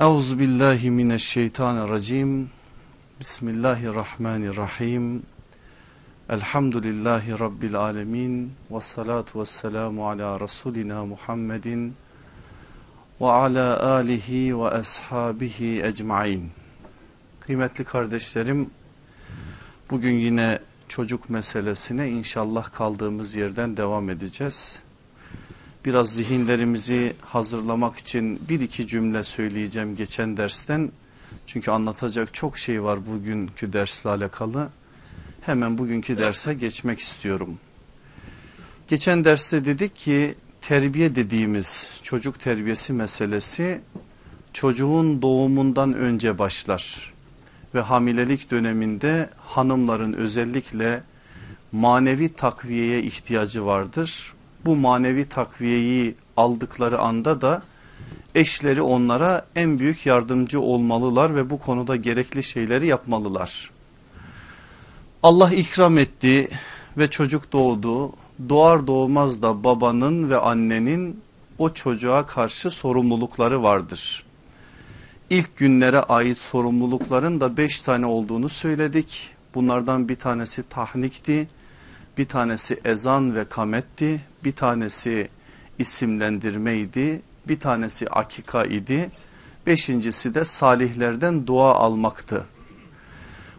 Euzu billahi mineşşeytanirracim. Bismillahirrahmanirrahim. Elhamdülillahi rabbil alamin ve salatu vesselamu ala rasulina Muhammedin ve ala alihi ve ashabihi ecmaîn. Kıymetli kardeşlerim, bugün yine çocuk meselesine inşallah kaldığımız yerden devam edeceğiz biraz zihinlerimizi hazırlamak için bir iki cümle söyleyeceğim geçen dersten. Çünkü anlatacak çok şey var bugünkü dersle alakalı. Hemen bugünkü derse geçmek istiyorum. Geçen derste dedik ki terbiye dediğimiz çocuk terbiyesi meselesi çocuğun doğumundan önce başlar. Ve hamilelik döneminde hanımların özellikle manevi takviyeye ihtiyacı vardır bu manevi takviyeyi aldıkları anda da eşleri onlara en büyük yardımcı olmalılar ve bu konuda gerekli şeyleri yapmalılar. Allah ikram etti ve çocuk doğdu. Doğar doğmaz da babanın ve annenin o çocuğa karşı sorumlulukları vardır. İlk günlere ait sorumlulukların da beş tane olduğunu söyledik. Bunlardan bir tanesi tahnikti bir tanesi ezan ve kametti, bir tanesi isimlendirmeydi, bir tanesi akika idi, beşincisi de salihlerden dua almaktı.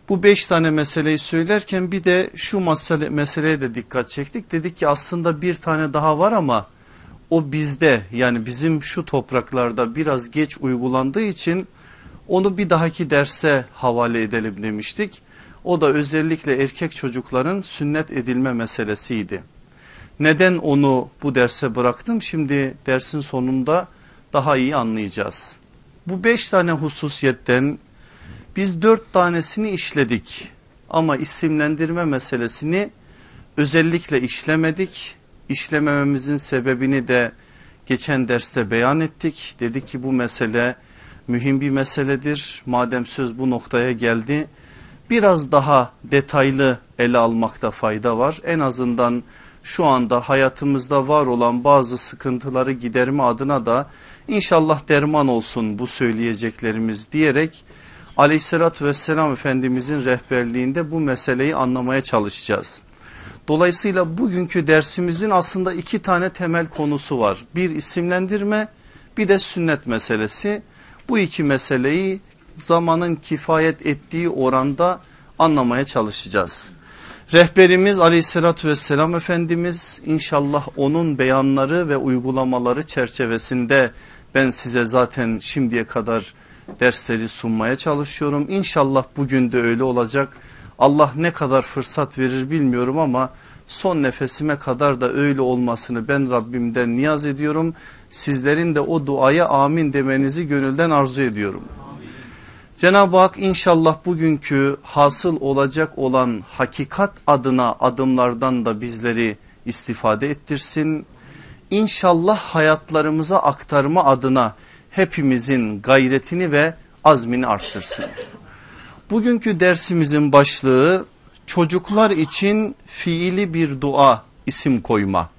Bu beş tane meseleyi söylerken bir de şu mesele, meseleye de dikkat çektik. Dedik ki aslında bir tane daha var ama o bizde yani bizim şu topraklarda biraz geç uygulandığı için onu bir dahaki derse havale edelim demiştik. O da özellikle erkek çocukların sünnet edilme meselesiydi. Neden onu bu derse bıraktım? Şimdi dersin sonunda daha iyi anlayacağız. Bu beş tane hususiyetten biz dört tanesini işledik. Ama isimlendirme meselesini özellikle işlemedik. İşlemememizin sebebini de geçen derste beyan ettik. Dedik ki bu mesele mühim bir meseledir. Madem söz bu noktaya geldi biraz daha detaylı ele almakta fayda var. En azından şu anda hayatımızda var olan bazı sıkıntıları giderme adına da inşallah derman olsun bu söyleyeceklerimiz diyerek aleyhissalatü vesselam efendimizin rehberliğinde bu meseleyi anlamaya çalışacağız. Dolayısıyla bugünkü dersimizin aslında iki tane temel konusu var. Bir isimlendirme bir de sünnet meselesi. Bu iki meseleyi zamanın kifayet ettiği oranda anlamaya çalışacağız. Rehberimiz aleyhissalatü vesselam Efendimiz inşallah onun beyanları ve uygulamaları çerçevesinde ben size zaten şimdiye kadar dersleri sunmaya çalışıyorum. İnşallah bugün de öyle olacak. Allah ne kadar fırsat verir bilmiyorum ama son nefesime kadar da öyle olmasını ben Rabbimden niyaz ediyorum. Sizlerin de o duaya amin demenizi gönülden arzu ediyorum. Cenab-ı Hak inşallah bugünkü hasıl olacak olan hakikat adına adımlardan da bizleri istifade ettirsin. İnşallah hayatlarımıza aktarma adına hepimizin gayretini ve azmini arttırsın. Bugünkü dersimizin başlığı çocuklar için fiili bir dua isim koyma.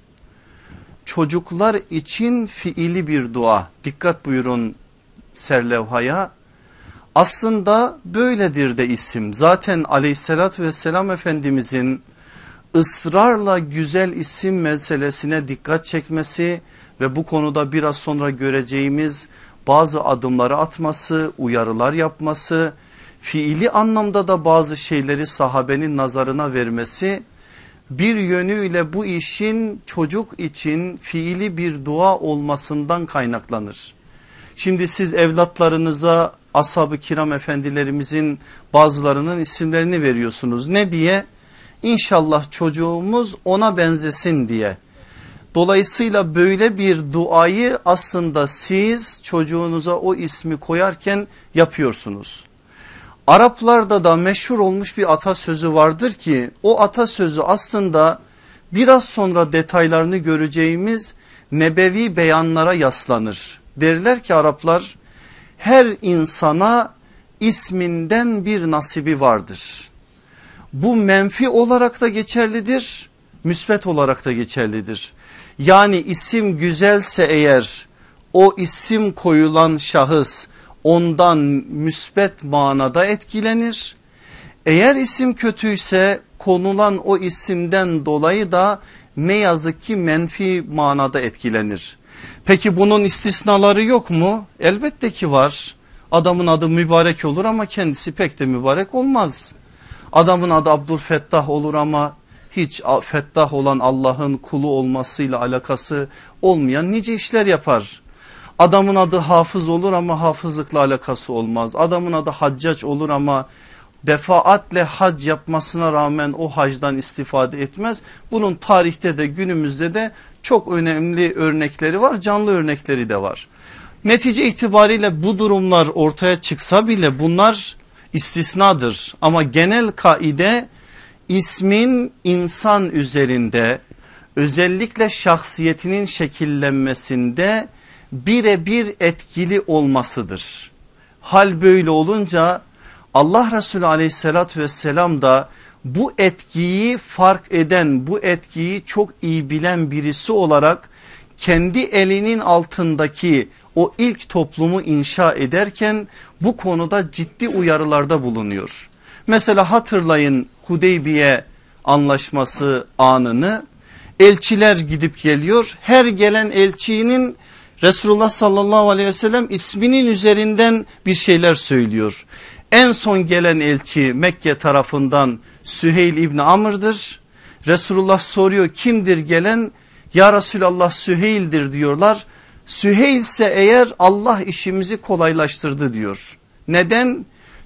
Çocuklar için fiili bir dua dikkat buyurun serlevhaya aslında böyledir de isim. Zaten aleyhissalatü vesselam efendimizin ısrarla güzel isim meselesine dikkat çekmesi ve bu konuda biraz sonra göreceğimiz bazı adımları atması, uyarılar yapması, fiili anlamda da bazı şeyleri sahabenin nazarına vermesi bir yönüyle bu işin çocuk için fiili bir dua olmasından kaynaklanır. Şimdi siz evlatlarınıza ashab-ı kiram efendilerimizin bazılarının isimlerini veriyorsunuz. Ne diye? İnşallah çocuğumuz ona benzesin diye. Dolayısıyla böyle bir duayı aslında siz çocuğunuza o ismi koyarken yapıyorsunuz. Araplarda da meşhur olmuş bir atasözü vardır ki o atasözü aslında biraz sonra detaylarını göreceğimiz nebevi beyanlara yaslanır. Derler ki Araplar her insana isminden bir nasibi vardır. Bu menfi olarak da geçerlidir, müsbet olarak da geçerlidir. Yani isim güzelse eğer o isim koyulan şahıs ondan müsbet manada etkilenir. Eğer isim kötüyse konulan o isimden dolayı da ne yazık ki menfi manada etkilenir. Peki bunun istisnaları yok mu? Elbette ki var. Adamın adı mübarek olur ama kendisi pek de mübarek olmaz. Adamın adı Abdülfettah olur ama hiç fettah olan Allah'ın kulu olmasıyla alakası olmayan nice işler yapar. Adamın adı hafız olur ama hafızlıkla alakası olmaz. Adamın adı haccac olur ama defaatle hac yapmasına rağmen o hacdan istifade etmez. Bunun tarihte de günümüzde de çok önemli örnekleri var canlı örnekleri de var. Netice itibariyle bu durumlar ortaya çıksa bile bunlar istisnadır ama genel kaide ismin insan üzerinde özellikle şahsiyetinin şekillenmesinde birebir etkili olmasıdır. Hal böyle olunca Allah Resulü aleyhissalatü vesselam da bu etkiyi fark eden bu etkiyi çok iyi bilen birisi olarak kendi elinin altındaki o ilk toplumu inşa ederken bu konuda ciddi uyarılarda bulunuyor. Mesela hatırlayın Hudeybiye anlaşması anını elçiler gidip geliyor her gelen elçinin Resulullah sallallahu aleyhi ve sellem isminin üzerinden bir şeyler söylüyor. En son gelen elçi Mekke tarafından Süheyl İbni Amr'dır. Resulullah soruyor kimdir gelen? Ya Resulallah Süheyl'dir diyorlar. Süheyl ise eğer Allah işimizi kolaylaştırdı diyor. Neden?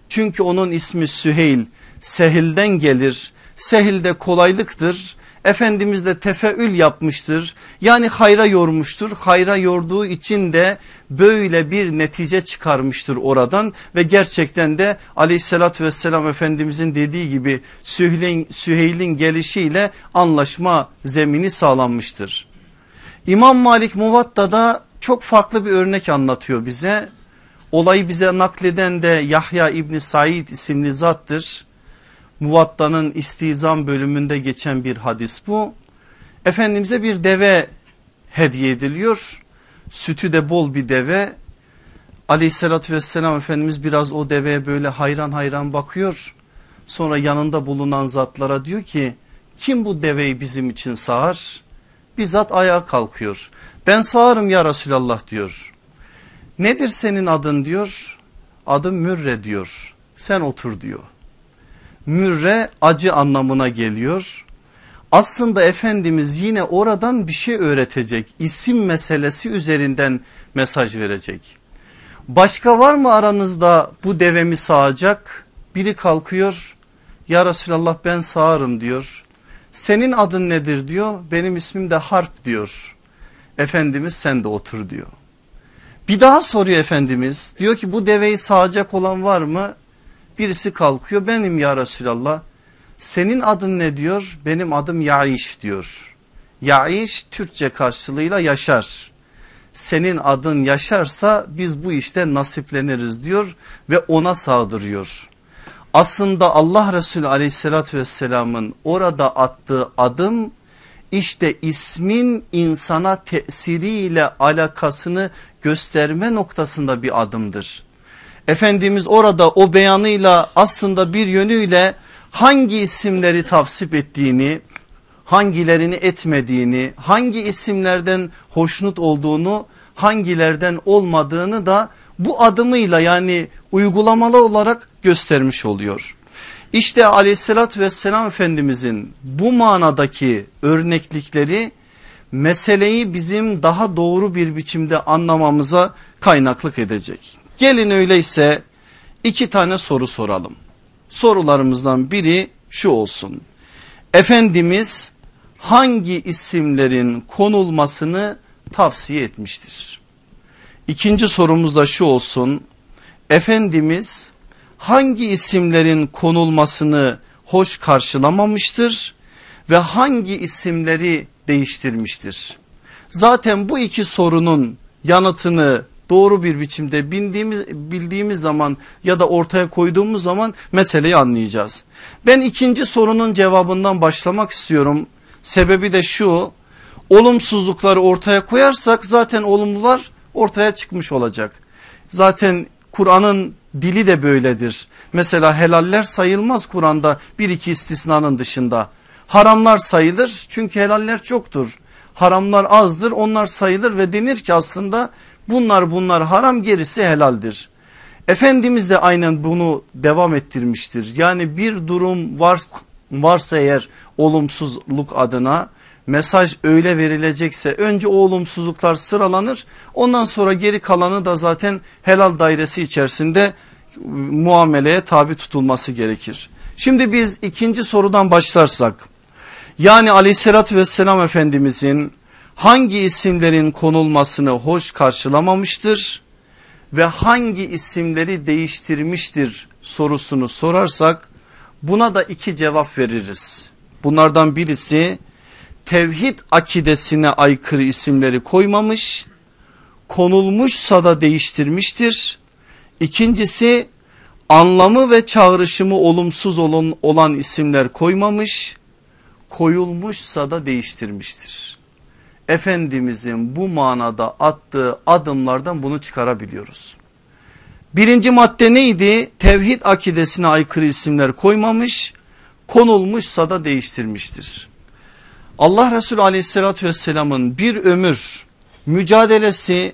Çünkü onun ismi Süheyl sehilden gelir. Sehilde kolaylıktır. Efendimiz de tefeül yapmıştır. Yani hayra yormuştur. Hayra yorduğu için de böyle bir netice çıkarmıştır oradan ve gerçekten de aleyhissalatü vesselam Efendimizin dediği gibi Süheyl'in, Süheyl'in gelişiyle anlaşma zemini sağlanmıştır. İmam Malik Muvatta'da çok farklı bir örnek anlatıyor bize. Olayı bize nakleden de Yahya İbni Said isimli zattır. Muvatta'nın istizam bölümünde geçen bir hadis bu. Efendimiz'e bir deve hediye ediliyor. Sütü de bol bir deve. Aleyhissalatü vesselam Efendimiz biraz o deveye böyle hayran hayran bakıyor. Sonra yanında bulunan zatlara diyor ki kim bu deveyi bizim için sağar? Bizzat ayağa kalkıyor. Ben sağarım ya Resulallah diyor. Nedir senin adın diyor. Adım Mürre diyor. Sen otur diyor. Mürre acı anlamına geliyor. Aslında Efendimiz yine oradan bir şey öğretecek. İsim meselesi üzerinden mesaj verecek. Başka var mı aranızda bu devemi sağacak? Biri kalkıyor. Ya Resulallah ben sağarım diyor. Senin adın nedir diyor. Benim ismim de Harp diyor. Efendimiz sen de otur diyor. Bir daha soruyor Efendimiz. Diyor ki bu deveyi sağacak olan var mı? Birisi kalkıyor benim ya Resulallah. Senin adın ne diyor? Benim adım Yaiş diyor. Yaiş Türkçe karşılığıyla yaşar. Senin adın yaşarsa biz bu işte nasipleniriz diyor ve ona sağdırıyor. Aslında Allah Resulü aleyhissalatü vesselamın orada attığı adım işte ismin insana tesiriyle alakasını gösterme noktasında bir adımdır. Efendimiz orada o beyanıyla aslında bir yönüyle hangi isimleri tavsip ettiğini, hangilerini etmediğini, hangi isimlerden hoşnut olduğunu, hangilerden olmadığını da bu adımıyla yani uygulamalı olarak göstermiş oluyor. İşte aleyhissalatü vesselam Efendimizin bu manadaki örneklikleri meseleyi bizim daha doğru bir biçimde anlamamıza kaynaklık edecek. Gelin öyleyse iki tane soru soralım. Sorularımızdan biri şu olsun. Efendimiz hangi isimlerin konulmasını tavsiye etmiştir? İkinci sorumuz da şu olsun. Efendimiz hangi isimlerin konulmasını hoş karşılamamıştır ve hangi isimleri değiştirmiştir? Zaten bu iki sorunun yanıtını doğru bir biçimde bildiğimiz, bildiğimiz zaman ya da ortaya koyduğumuz zaman meseleyi anlayacağız. Ben ikinci sorunun cevabından başlamak istiyorum. Sebebi de şu olumsuzlukları ortaya koyarsak zaten olumlular ortaya çıkmış olacak. Zaten Kur'an'ın dili de böyledir. Mesela helaller sayılmaz Kur'an'da bir iki istisnanın dışında. Haramlar sayılır çünkü helaller çoktur. Haramlar azdır onlar sayılır ve denir ki aslında bunlar bunlar haram gerisi helaldir. Efendimiz de aynen bunu devam ettirmiştir. Yani bir durum var, varsa eğer olumsuzluk adına mesaj öyle verilecekse önce o olumsuzluklar sıralanır. Ondan sonra geri kalanı da zaten helal dairesi içerisinde muameleye tabi tutulması gerekir. Şimdi biz ikinci sorudan başlarsak yani aleyhissalatü vesselam efendimizin hangi isimlerin konulmasını hoş karşılamamıştır ve hangi isimleri değiştirmiştir sorusunu sorarsak buna da iki cevap veririz. Bunlardan birisi tevhid akidesine aykırı isimleri koymamış konulmuşsa da değiştirmiştir. İkincisi anlamı ve çağrışımı olumsuz olan, isimler koymamış koyulmuşsa da değiştirmiştir. Efendimizin bu manada attığı adımlardan bunu çıkarabiliyoruz. Birinci madde neydi? Tevhid akidesine aykırı isimler koymamış, konulmuşsa da değiştirmiştir. Allah Resulü aleyhissalatü vesselamın bir ömür mücadelesi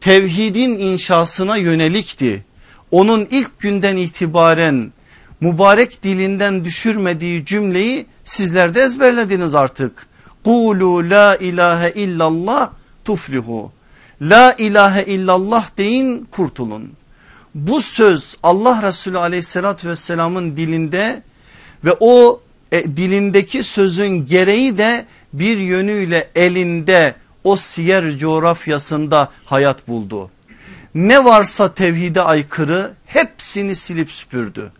tevhidin inşasına yönelikti. Onun ilk günden itibaren mübarek dilinden düşürmediği cümleyi sizler de ezberlediniz artık. Kulu la ilahe illallah tuflihu. La ilahe illallah deyin kurtulun. Bu söz Allah Resulü aleyhissalatü vesselamın dilinde ve o e, dilindeki sözün gereği de bir yönüyle elinde o siyer coğrafyasında hayat buldu. Ne varsa tevhide aykırı hepsini silip süpürdü.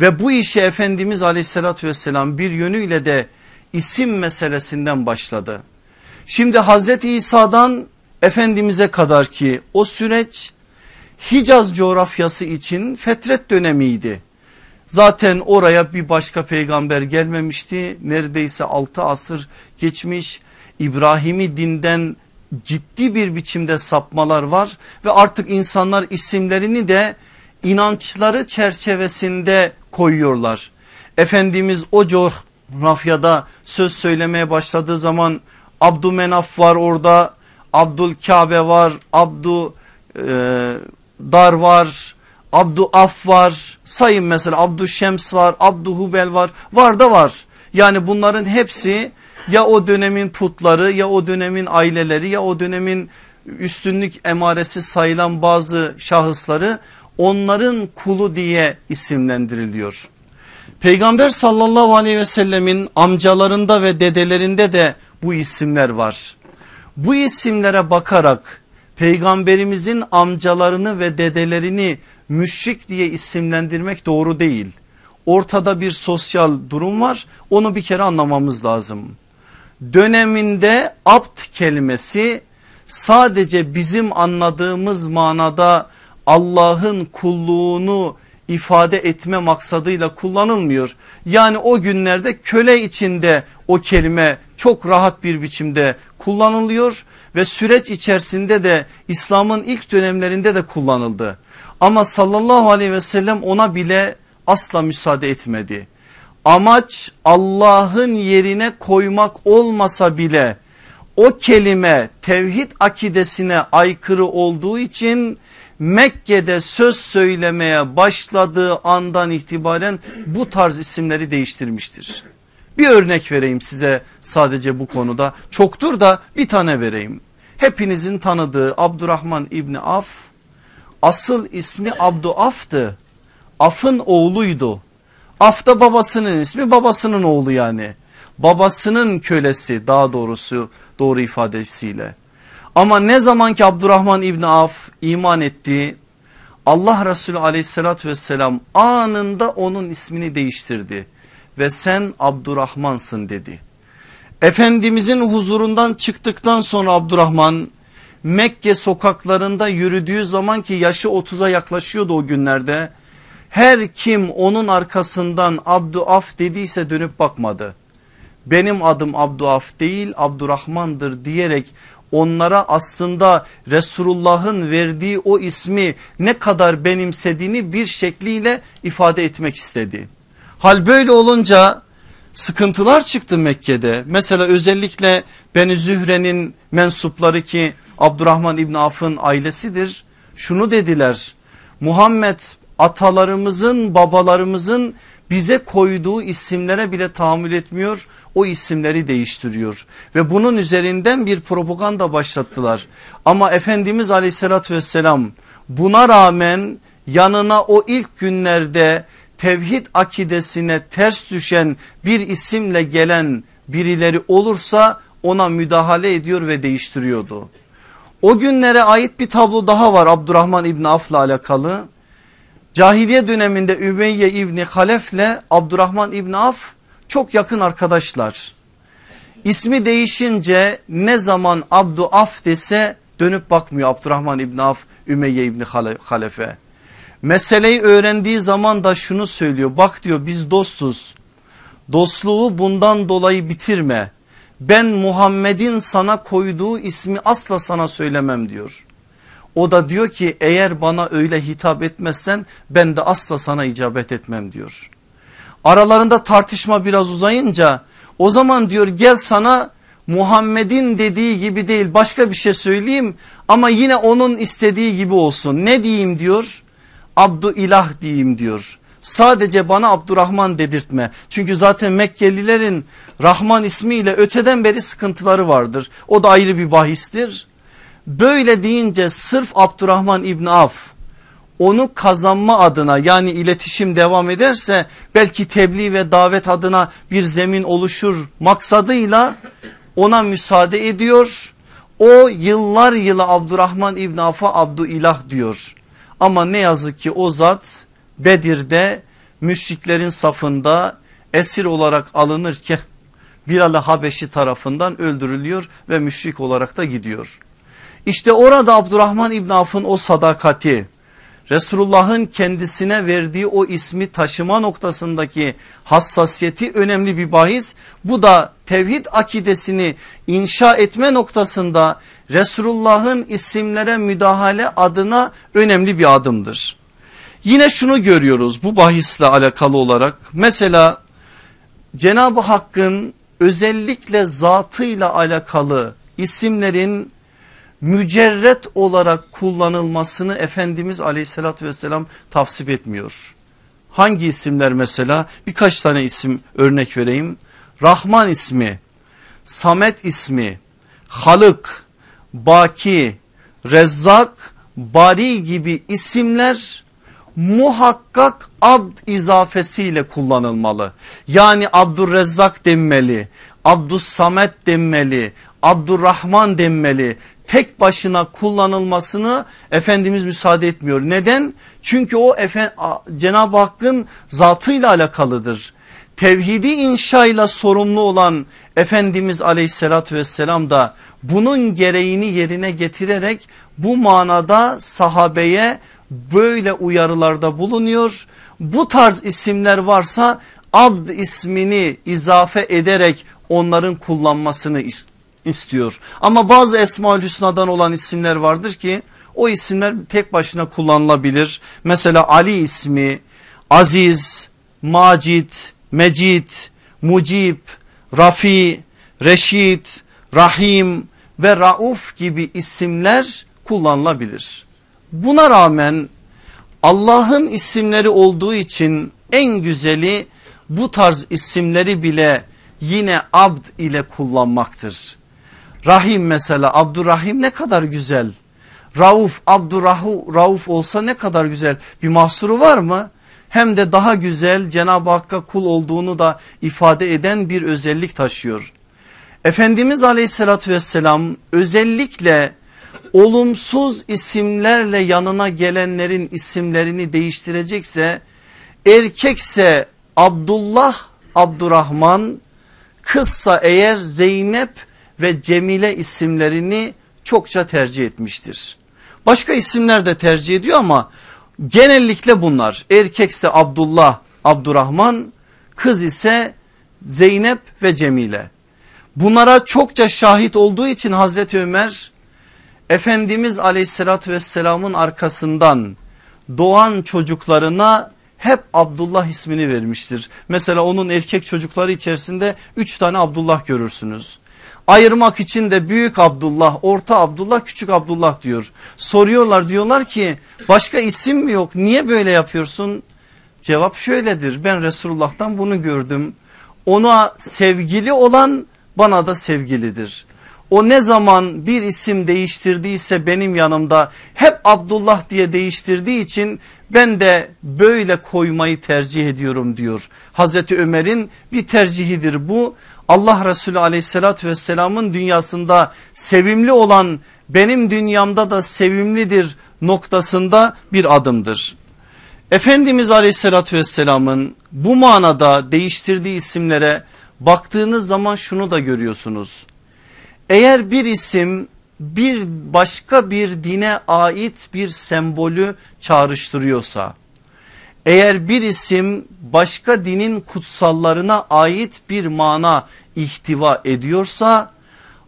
Ve bu işi Efendimiz aleyhissalatü vesselam bir yönüyle de isim meselesinden başladı. Şimdi Hazreti İsa'dan Efendimiz'e kadar ki o süreç Hicaz coğrafyası için fetret dönemiydi. Zaten oraya bir başka peygamber gelmemişti. Neredeyse 6 asır geçmiş. İbrahimi dinden ciddi bir biçimde sapmalar var ve artık insanlar isimlerini de inançları çerçevesinde koyuyorlar. Efendimiz o coğrafyada söz söylemeye başladığı zaman Abdümenaf var orada, Abdülkabe var, Abdü e, Dar var, Abdu Af var sayın mesela Abdu Şems var Abdu Hubel var var da var. Yani bunların hepsi ya o dönemin putları ya o dönemin aileleri ya o dönemin üstünlük emaresi sayılan bazı şahısları onların kulu diye isimlendiriliyor. Peygamber sallallahu aleyhi ve sellemin amcalarında ve dedelerinde de bu isimler var. Bu isimlere bakarak peygamberimizin amcalarını ve dedelerini müşrik diye isimlendirmek doğru değil. Ortada bir sosyal durum var onu bir kere anlamamız lazım. Döneminde apt kelimesi sadece bizim anladığımız manada Allah'ın kulluğunu ifade etme maksadıyla kullanılmıyor. Yani o günlerde köle içinde o kelime çok rahat bir biçimde kullanılıyor ve süreç içerisinde de İslam'ın ilk dönemlerinde de kullanıldı. Ama sallallahu aleyhi ve sellem ona bile asla müsaade etmedi. Amaç Allah'ın yerine koymak olmasa bile o kelime tevhid akidesine aykırı olduğu için Mekke'de söz söylemeye başladığı andan itibaren bu tarz isimleri değiştirmiştir. Bir örnek vereyim size sadece bu konuda çoktur da bir tane vereyim. Hepinizin tanıdığı Abdurrahman İbni Af asıl ismi Abduaf'tı. Af'ın oğluydu. Af da babasının ismi babasının oğlu yani. Babasının kölesi daha doğrusu doğru ifadesiyle. Ama ne zaman ki Abdurrahman İbni Af iman etti Allah Resulü aleyhissalatü vesselam anında onun ismini değiştirdi ve sen Abdurrahmansın dedi. Efendimizin huzurundan çıktıktan sonra Abdurrahman Mekke sokaklarında yürüdüğü zaman ki yaşı 30'a yaklaşıyordu o günlerde. Her kim onun arkasından Abduaf dediyse dönüp bakmadı. Benim adım Abduaf değil Abdurrahman'dır diyerek onlara aslında Resulullah'ın verdiği o ismi ne kadar benimsediğini bir şekliyle ifade etmek istedi. Hal böyle olunca sıkıntılar çıktı Mekke'de. Mesela özellikle Beni Zühre'nin mensupları ki Abdurrahman İbni Af'ın ailesidir. Şunu dediler Muhammed atalarımızın babalarımızın bize koyduğu isimlere bile tahammül etmiyor o isimleri değiştiriyor ve bunun üzerinden bir propaganda başlattılar ama Efendimiz aleyhissalatü vesselam buna rağmen yanına o ilk günlerde tevhid akidesine ters düşen bir isimle gelen birileri olursa ona müdahale ediyor ve değiştiriyordu. O günlere ait bir tablo daha var Abdurrahman İbni Af'la alakalı. Cahiliye döneminde Ümeyye İbni Halef'le Abdurrahman İbni Af çok yakın arkadaşlar. İsmi değişince ne zaman Abdu Af dese dönüp bakmıyor Abdurrahman İbni Af Ümeyye İbni Halef'e. Meseleyi öğrendiği zaman da şunu söylüyor bak diyor biz dostuz dostluğu bundan dolayı bitirme ben Muhammed'in sana koyduğu ismi asla sana söylemem diyor. O da diyor ki eğer bana öyle hitap etmezsen ben de asla sana icabet etmem diyor. Aralarında tartışma biraz uzayınca o zaman diyor gel sana Muhammed'in dediği gibi değil başka bir şey söyleyeyim ama yine onun istediği gibi olsun. Ne diyeyim diyor? Abdu ilah diyeyim diyor. Sadece bana Abdurrahman dedirtme. Çünkü zaten Mekkelilerin Rahman ismiyle öteden beri sıkıntıları vardır. O da ayrı bir bahistir. Böyle deyince sırf Abdurrahman İbni Af onu kazanma adına yani iletişim devam ederse belki tebliğ ve davet adına bir zemin oluşur maksadıyla ona müsaade ediyor. O yıllar yılı Abdurrahman İbn Af'a Abdu İlah diyor. Ama ne yazık ki o zat Bedir'de müşriklerin safında esir olarak alınırken Bilal Habeşi tarafından öldürülüyor ve müşrik olarak da gidiyor. İşte orada Abdurrahman İbn Avf'ın o sadakati Resulullah'ın kendisine verdiği o ismi taşıma noktasındaki hassasiyeti önemli bir bahis. Bu da tevhid akidesini inşa etme noktasında Resulullah'ın isimlere müdahale adına önemli bir adımdır. Yine şunu görüyoruz bu bahisle alakalı olarak mesela Cenab-ı Hakk'ın özellikle zatıyla alakalı isimlerin mücerret olarak kullanılmasını Efendimiz aleyhissalatü vesselam tavsip etmiyor. Hangi isimler mesela birkaç tane isim örnek vereyim. Rahman ismi, Samet ismi, Halık, Baki, Rezzak, Bari gibi isimler muhakkak abd izafesiyle kullanılmalı. Yani Abdurrezzak denmeli, Abdus Samet denmeli, Abdurrahman denmeli. Tek başına kullanılmasını Efendimiz müsaade etmiyor. Neden? Çünkü o Cenab-ı Hakk'ın zatıyla alakalıdır. Tevhidi inşayla sorumlu olan Efendimiz aleyhissalatü vesselam da bunun gereğini yerine getirerek bu manada sahabeye böyle uyarılarda bulunuyor. Bu tarz isimler varsa abd ismini izafe ederek onların kullanmasını istiyor. Ama bazı Esmaül Hüsna'dan olan isimler vardır ki o isimler tek başına kullanılabilir. Mesela Ali ismi, Aziz, Macid, Mecid, Mucib, Rafi, Reşit, Rahim ve Rauf gibi isimler kullanılabilir. Buna rağmen Allah'ın isimleri olduğu için en güzeli bu tarz isimleri bile yine abd ile kullanmaktır. Rahim mesela Abdurrahim ne kadar güzel. Rauf Abdurrahu Rauf olsa ne kadar güzel bir mahsuru var mı? Hem de daha güzel Cenab-ı Hakk'a kul olduğunu da ifade eden bir özellik taşıyor. Efendimiz aleyhissalatü vesselam özellikle olumsuz isimlerle yanına gelenlerin isimlerini değiştirecekse erkekse Abdullah Abdurrahman kızsa eğer Zeynep ve Cemile isimlerini çokça tercih etmiştir. Başka isimler de tercih ediyor ama genellikle bunlar erkekse Abdullah Abdurrahman kız ise Zeynep ve Cemile. Bunlara çokça şahit olduğu için Hazreti Ömer Efendimiz aleyhissalatü vesselamın arkasından doğan çocuklarına hep Abdullah ismini vermiştir. Mesela onun erkek çocukları içerisinde üç tane Abdullah görürsünüz. Ayırmak için de büyük Abdullah, orta Abdullah, küçük Abdullah diyor. Soruyorlar diyorlar ki başka isim mi yok niye böyle yapıyorsun? Cevap şöyledir ben Resulullah'tan bunu gördüm. Ona sevgili olan bana da sevgilidir. O ne zaman bir isim değiştirdiyse benim yanımda hep Abdullah diye değiştirdiği için ben de böyle koymayı tercih ediyorum diyor. Hazreti Ömer'in bir tercihidir bu. Allah Resulü aleyhissalatü vesselamın dünyasında sevimli olan benim dünyamda da sevimlidir noktasında bir adımdır. Efendimiz aleyhissalatü vesselamın bu manada değiştirdiği isimlere baktığınız zaman şunu da görüyorsunuz. Eğer bir isim bir başka bir dine ait bir sembolü çağrıştırıyorsa eğer bir isim başka dinin kutsallarına ait bir mana ihtiva ediyorsa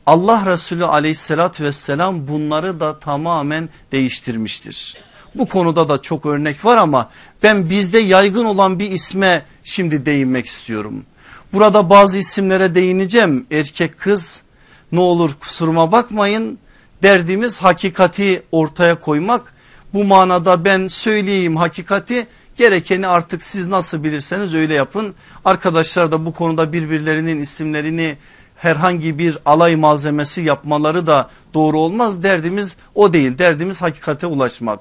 Allah Resulü aleyhissalatü vesselam bunları da tamamen değiştirmiştir. Bu konuda da çok örnek var ama ben bizde yaygın olan bir isme şimdi değinmek istiyorum. Burada bazı isimlere değineceğim erkek kız ne olur kusuruma bakmayın derdimiz hakikati ortaya koymak. Bu manada ben söyleyeyim hakikati gerekeni artık siz nasıl bilirseniz öyle yapın. Arkadaşlar da bu konuda birbirlerinin isimlerini herhangi bir alay malzemesi yapmaları da doğru olmaz. Derdimiz o değil derdimiz hakikate ulaşmak.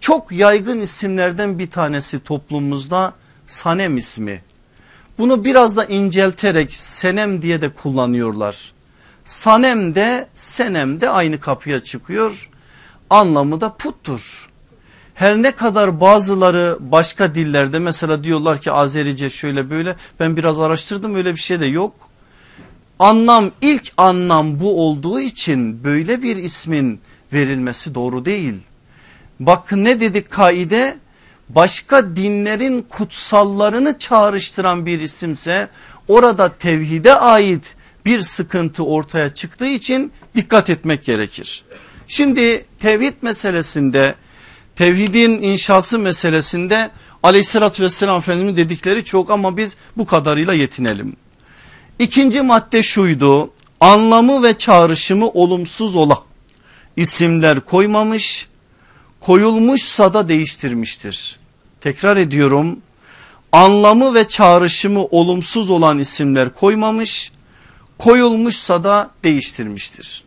Çok yaygın isimlerden bir tanesi toplumumuzda Sanem ismi. Bunu biraz da incelterek Senem diye de kullanıyorlar. Sanem de Senem de aynı kapıya çıkıyor. Anlamı da puttur. Her ne kadar bazıları başka dillerde mesela diyorlar ki Azerice şöyle böyle ben biraz araştırdım öyle bir şey de yok. Anlam ilk anlam bu olduğu için böyle bir ismin verilmesi doğru değil. Bak ne dedik kaide başka dinlerin kutsallarını çağrıştıran bir isimse orada tevhide ait bir sıkıntı ortaya çıktığı için dikkat etmek gerekir. Şimdi tevhid meselesinde tevhidin inşası meselesinde aleyhissalatü vesselam Efendimiz dedikleri çok ama biz bu kadarıyla yetinelim. İkinci madde şuydu anlamı ve çağrışımı olumsuz olan isimler koymamış koyulmuşsa da değiştirmiştir. Tekrar ediyorum anlamı ve çağrışımı olumsuz olan isimler koymamış koyulmuşsa da değiştirmiştir.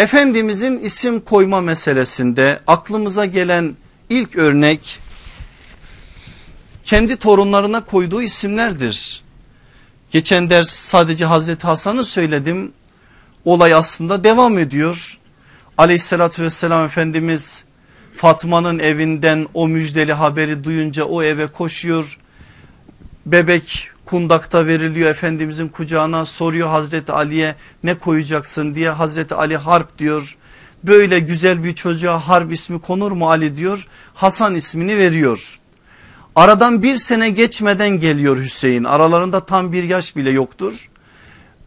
Efendimizin isim koyma meselesinde aklımıza gelen ilk örnek kendi torunlarına koyduğu isimlerdir. Geçen ders sadece Hazreti Hasan'ı söyledim. Olay aslında devam ediyor. Aleyhissalatü vesselam Efendimiz Fatma'nın evinden o müjdeli haberi duyunca o eve koşuyor. Bebek kundakta veriliyor Efendimizin kucağına soruyor Hazreti Ali'ye ne koyacaksın diye Hazreti Ali harp diyor. Böyle güzel bir çocuğa harp ismi konur mu Ali diyor Hasan ismini veriyor. Aradan bir sene geçmeden geliyor Hüseyin aralarında tam bir yaş bile yoktur.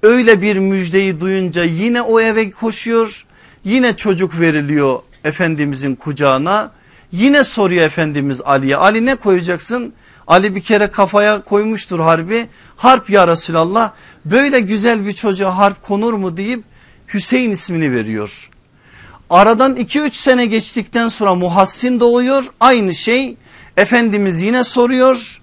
Öyle bir müjdeyi duyunca yine o eve koşuyor yine çocuk veriliyor Efendimizin kucağına. Yine soruyor Efendimiz Ali'ye Ali ne koyacaksın? Ali bir kere kafaya koymuştur harbi. Harp ya Resulallah böyle güzel bir çocuğa harp konur mu deyip Hüseyin ismini veriyor. Aradan 2-3 sene geçtikten sonra Muhassin doğuyor. Aynı şey Efendimiz yine soruyor.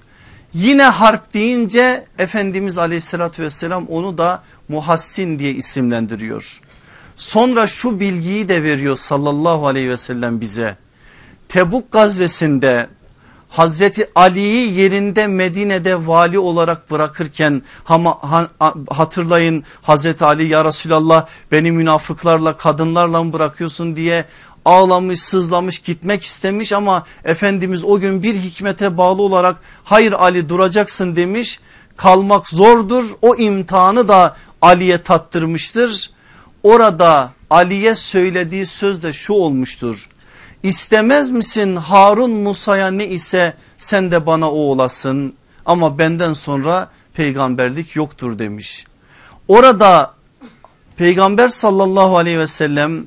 Yine harp deyince Efendimiz aleyhissalatü vesselam onu da Muhassin diye isimlendiriyor. Sonra şu bilgiyi de veriyor sallallahu aleyhi ve sellem bize. Tebuk gazvesinde Hazreti Ali'yi yerinde Medine'de vali olarak bırakırken hatırlayın Hazreti Ali ya Resulallah beni münafıklarla kadınlarla mı bırakıyorsun? diye ağlamış sızlamış gitmek istemiş ama Efendimiz o gün bir hikmete bağlı olarak hayır Ali duracaksın demiş. Kalmak zordur o imtihanı da Ali'ye tattırmıştır. Orada Ali'ye söylediği söz de şu olmuştur. İstemez misin Harun Musa'ya ne ise sen de bana o olasın ama benden sonra peygamberlik yoktur demiş. Orada Peygamber sallallahu aleyhi ve sellem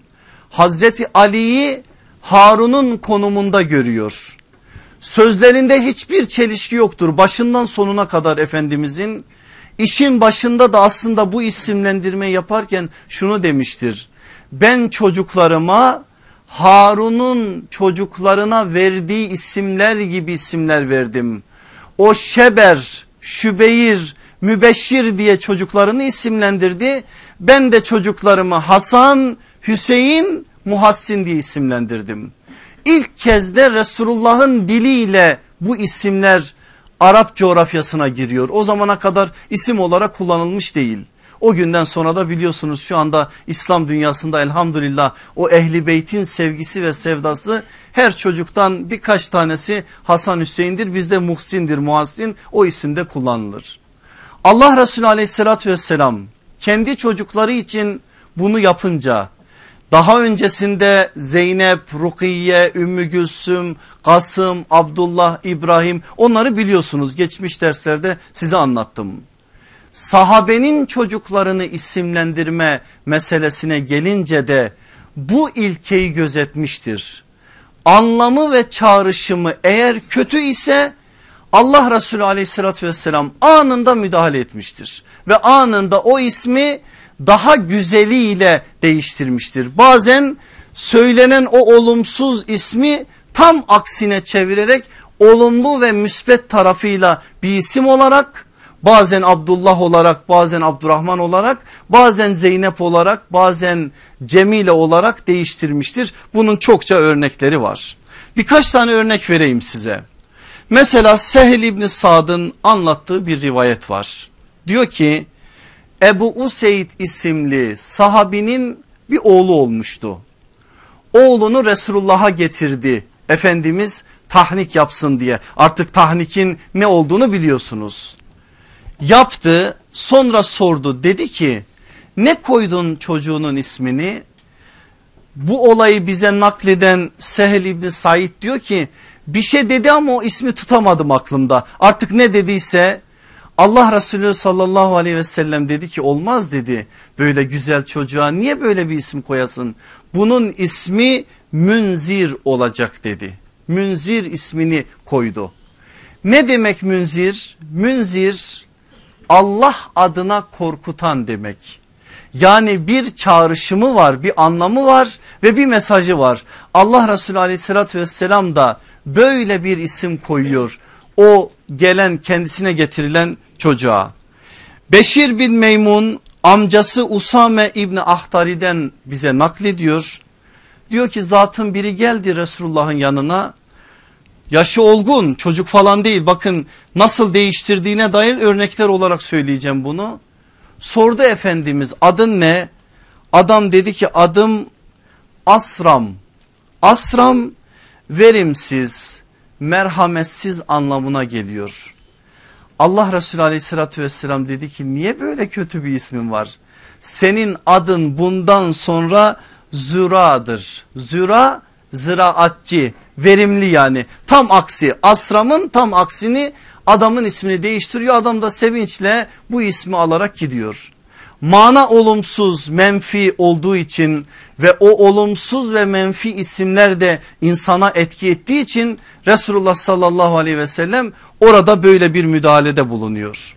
Hazreti Ali'yi Harun'un konumunda görüyor. Sözlerinde hiçbir çelişki yoktur başından sonuna kadar Efendimizin. İşin başında da aslında bu isimlendirme yaparken şunu demiştir. Ben çocuklarıma Harun'un çocuklarına verdiği isimler gibi isimler verdim. O Şeber, Şübeyir, Mübeşşir diye çocuklarını isimlendirdi. Ben de çocuklarımı Hasan, Hüseyin, Muhassin diye isimlendirdim. İlk kez de Resulullah'ın diliyle bu isimler Arap coğrafyasına giriyor. O zamana kadar isim olarak kullanılmış değil. O günden sonra da biliyorsunuz şu anda İslam dünyasında elhamdülillah o ehli beytin sevgisi ve sevdası her çocuktan birkaç tanesi Hasan Hüseyin'dir bizde Muhsin'dir Muhassin o isimde kullanılır. Allah Resulü aleyhissalatü vesselam kendi çocukları için bunu yapınca daha öncesinde Zeynep, Rukiye, Ümmü Gülsüm, Kasım, Abdullah, İbrahim onları biliyorsunuz geçmiş derslerde size anlattım. Sahabenin çocuklarını isimlendirme meselesine gelince de bu ilkeyi gözetmiştir. Anlamı ve çağrışımı eğer kötü ise Allah Resulü aleyhissalatü vesselam anında müdahale etmiştir. Ve anında o ismi daha güzeliyle değiştirmiştir. Bazen söylenen o olumsuz ismi tam aksine çevirerek olumlu ve müspet tarafıyla bir isim olarak bazen Abdullah olarak bazen Abdurrahman olarak bazen Zeynep olarak bazen Cemile olarak değiştirmiştir. Bunun çokça örnekleri var. Birkaç tane örnek vereyim size. Mesela Sehl İbni Sad'ın anlattığı bir rivayet var. Diyor ki Ebu Useyd isimli sahabinin bir oğlu olmuştu. Oğlunu Resulullah'a getirdi. Efendimiz tahnik yapsın diye artık tahnikin ne olduğunu biliyorsunuz. Yaptı sonra sordu dedi ki ne koydun çocuğunun ismini? Bu olayı bize nakleden Sehel İbni Said diyor ki bir şey dedi ama o ismi tutamadım aklımda. Artık ne dediyse Allah Resulü sallallahu aleyhi ve sellem dedi ki olmaz dedi böyle güzel çocuğa niye böyle bir isim koyasın? Bunun ismi Münzir olacak dedi. Münzir ismini koydu. Ne demek münzir? Münzir Allah adına korkutan demek. Yani bir çağrışımı var bir anlamı var ve bir mesajı var. Allah Resulü aleyhissalatü vesselam da böyle bir isim koyuyor. O gelen kendisine getirilen çocuğa. Beşir bin Meymun amcası Usame İbni Ahtari'den bize naklediyor. Diyor ki zatın biri geldi Resulullah'ın yanına. Yaşı olgun çocuk falan değil bakın nasıl değiştirdiğine dair örnekler olarak söyleyeceğim bunu. Sordu Efendimiz adın ne? Adam dedi ki adım Asram. Asram verimsiz, merhametsiz anlamına geliyor. Allah Resulü aleyhissalatü vesselam dedi ki niye böyle kötü bir ismin var? Senin adın bundan sonra Züra'dır. Züra ziraatçı verimli yani tam aksi Asram'ın tam aksini adamın ismini değiştiriyor adam da sevinçle bu ismi alarak gidiyor. Mana olumsuz menfi olduğu için ve o olumsuz ve menfi isimler de insana etki ettiği için Resulullah sallallahu aleyhi ve sellem orada böyle bir müdahalede bulunuyor.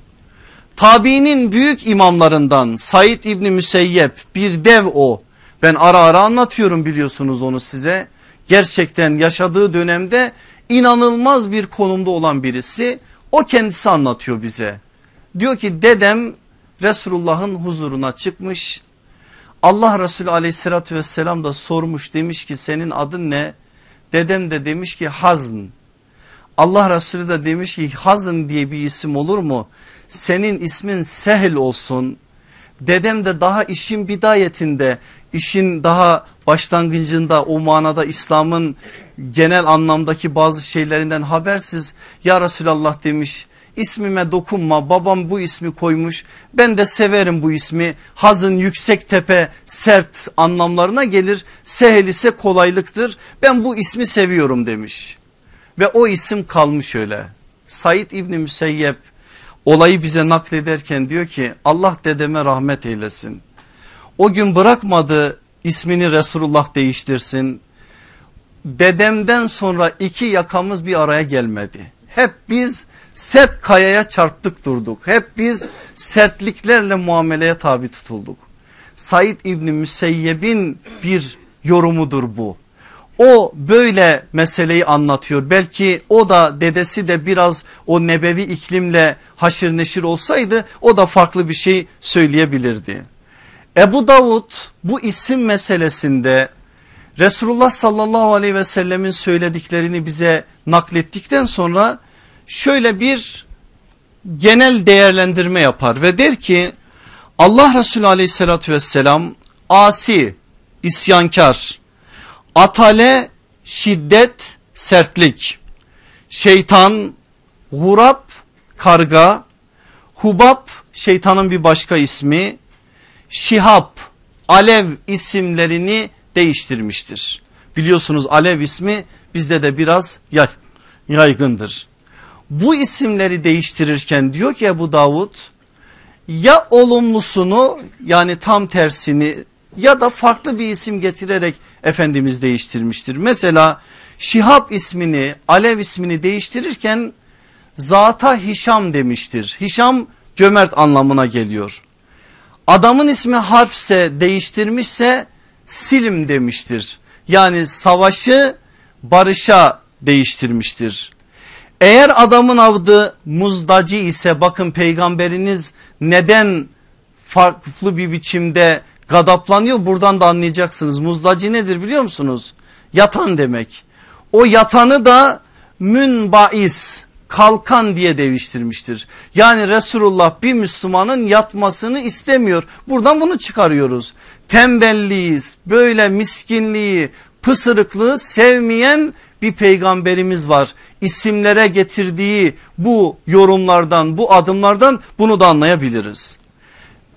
Tabiinin büyük imamlarından Said İbni Müseyyep bir dev o. Ben ara ara anlatıyorum biliyorsunuz onu size. Gerçekten yaşadığı dönemde inanılmaz bir konumda olan birisi. O kendisi anlatıyor bize. Diyor ki dedem Resulullah'ın huzuruna çıkmış. Allah Resulü aleyhissalatü vesselam da sormuş demiş ki senin adın ne? Dedem de demiş ki Hazn. Allah Resulü de demiş ki Hazn diye bir isim olur mu? Senin ismin Sehl olsun. Dedem de daha işin bidayetinde işin daha başlangıcında o manada İslam'ın genel anlamdaki bazı şeylerinden habersiz ya Resulallah demiş. İsmime dokunma babam bu ismi koymuş ben de severim bu ismi. Hazın yüksek tepe sert anlamlarına gelir sehel ise kolaylıktır. Ben bu ismi seviyorum demiş. Ve o isim kalmış öyle. Said İbni Müseyyep olayı bize naklederken diyor ki Allah dedeme rahmet eylesin. O gün bırakmadı ismini Resulullah değiştirsin. Dedemden sonra iki yakamız bir araya gelmedi. Hep biz sert kayaya çarptık durduk. Hep biz sertliklerle muameleye tabi tutulduk. Said İbni Müseyyeb'in bir yorumudur bu. O böyle meseleyi anlatıyor. Belki o da dedesi de biraz o nebevi iklimle haşır neşir olsaydı o da farklı bir şey söyleyebilirdi. Ebu Davud bu isim meselesinde Resulullah sallallahu aleyhi ve sellemin söylediklerini bize naklettikten sonra şöyle bir genel değerlendirme yapar ve der ki Allah Resulü aleyhissalatü vesselam asi, isyankar, atale, şiddet, sertlik, şeytan, gurap, karga, hubab şeytanın bir başka ismi, şihap, alev isimlerini değiştirmiştir. Biliyorsunuz alev ismi bizde de biraz yaygındır. Bu isimleri değiştirirken diyor ki Ebu Davud ya olumlusunu yani tam tersini ya da farklı bir isim getirerek Efendimiz değiştirmiştir. Mesela Şihab ismini Alev ismini değiştirirken zata Hişam demiştir. Hişam cömert anlamına geliyor. Adamın ismi harfse değiştirmişse Silim demiştir. Yani savaşı barışa değiştirmiştir. Eğer adamın adı muzdacı ise bakın peygamberiniz neden farklı bir biçimde gadaplanıyor buradan da anlayacaksınız. Muzdacı nedir biliyor musunuz? Yatan demek. O yatanı da münbais kalkan diye değiştirmiştir. Yani Resulullah bir Müslümanın yatmasını istemiyor. Buradan bunu çıkarıyoruz. Tembelliği, böyle miskinliği, pısırıklığı sevmeyen bir peygamberimiz var. İsimlere getirdiği bu yorumlardan bu adımlardan bunu da anlayabiliriz.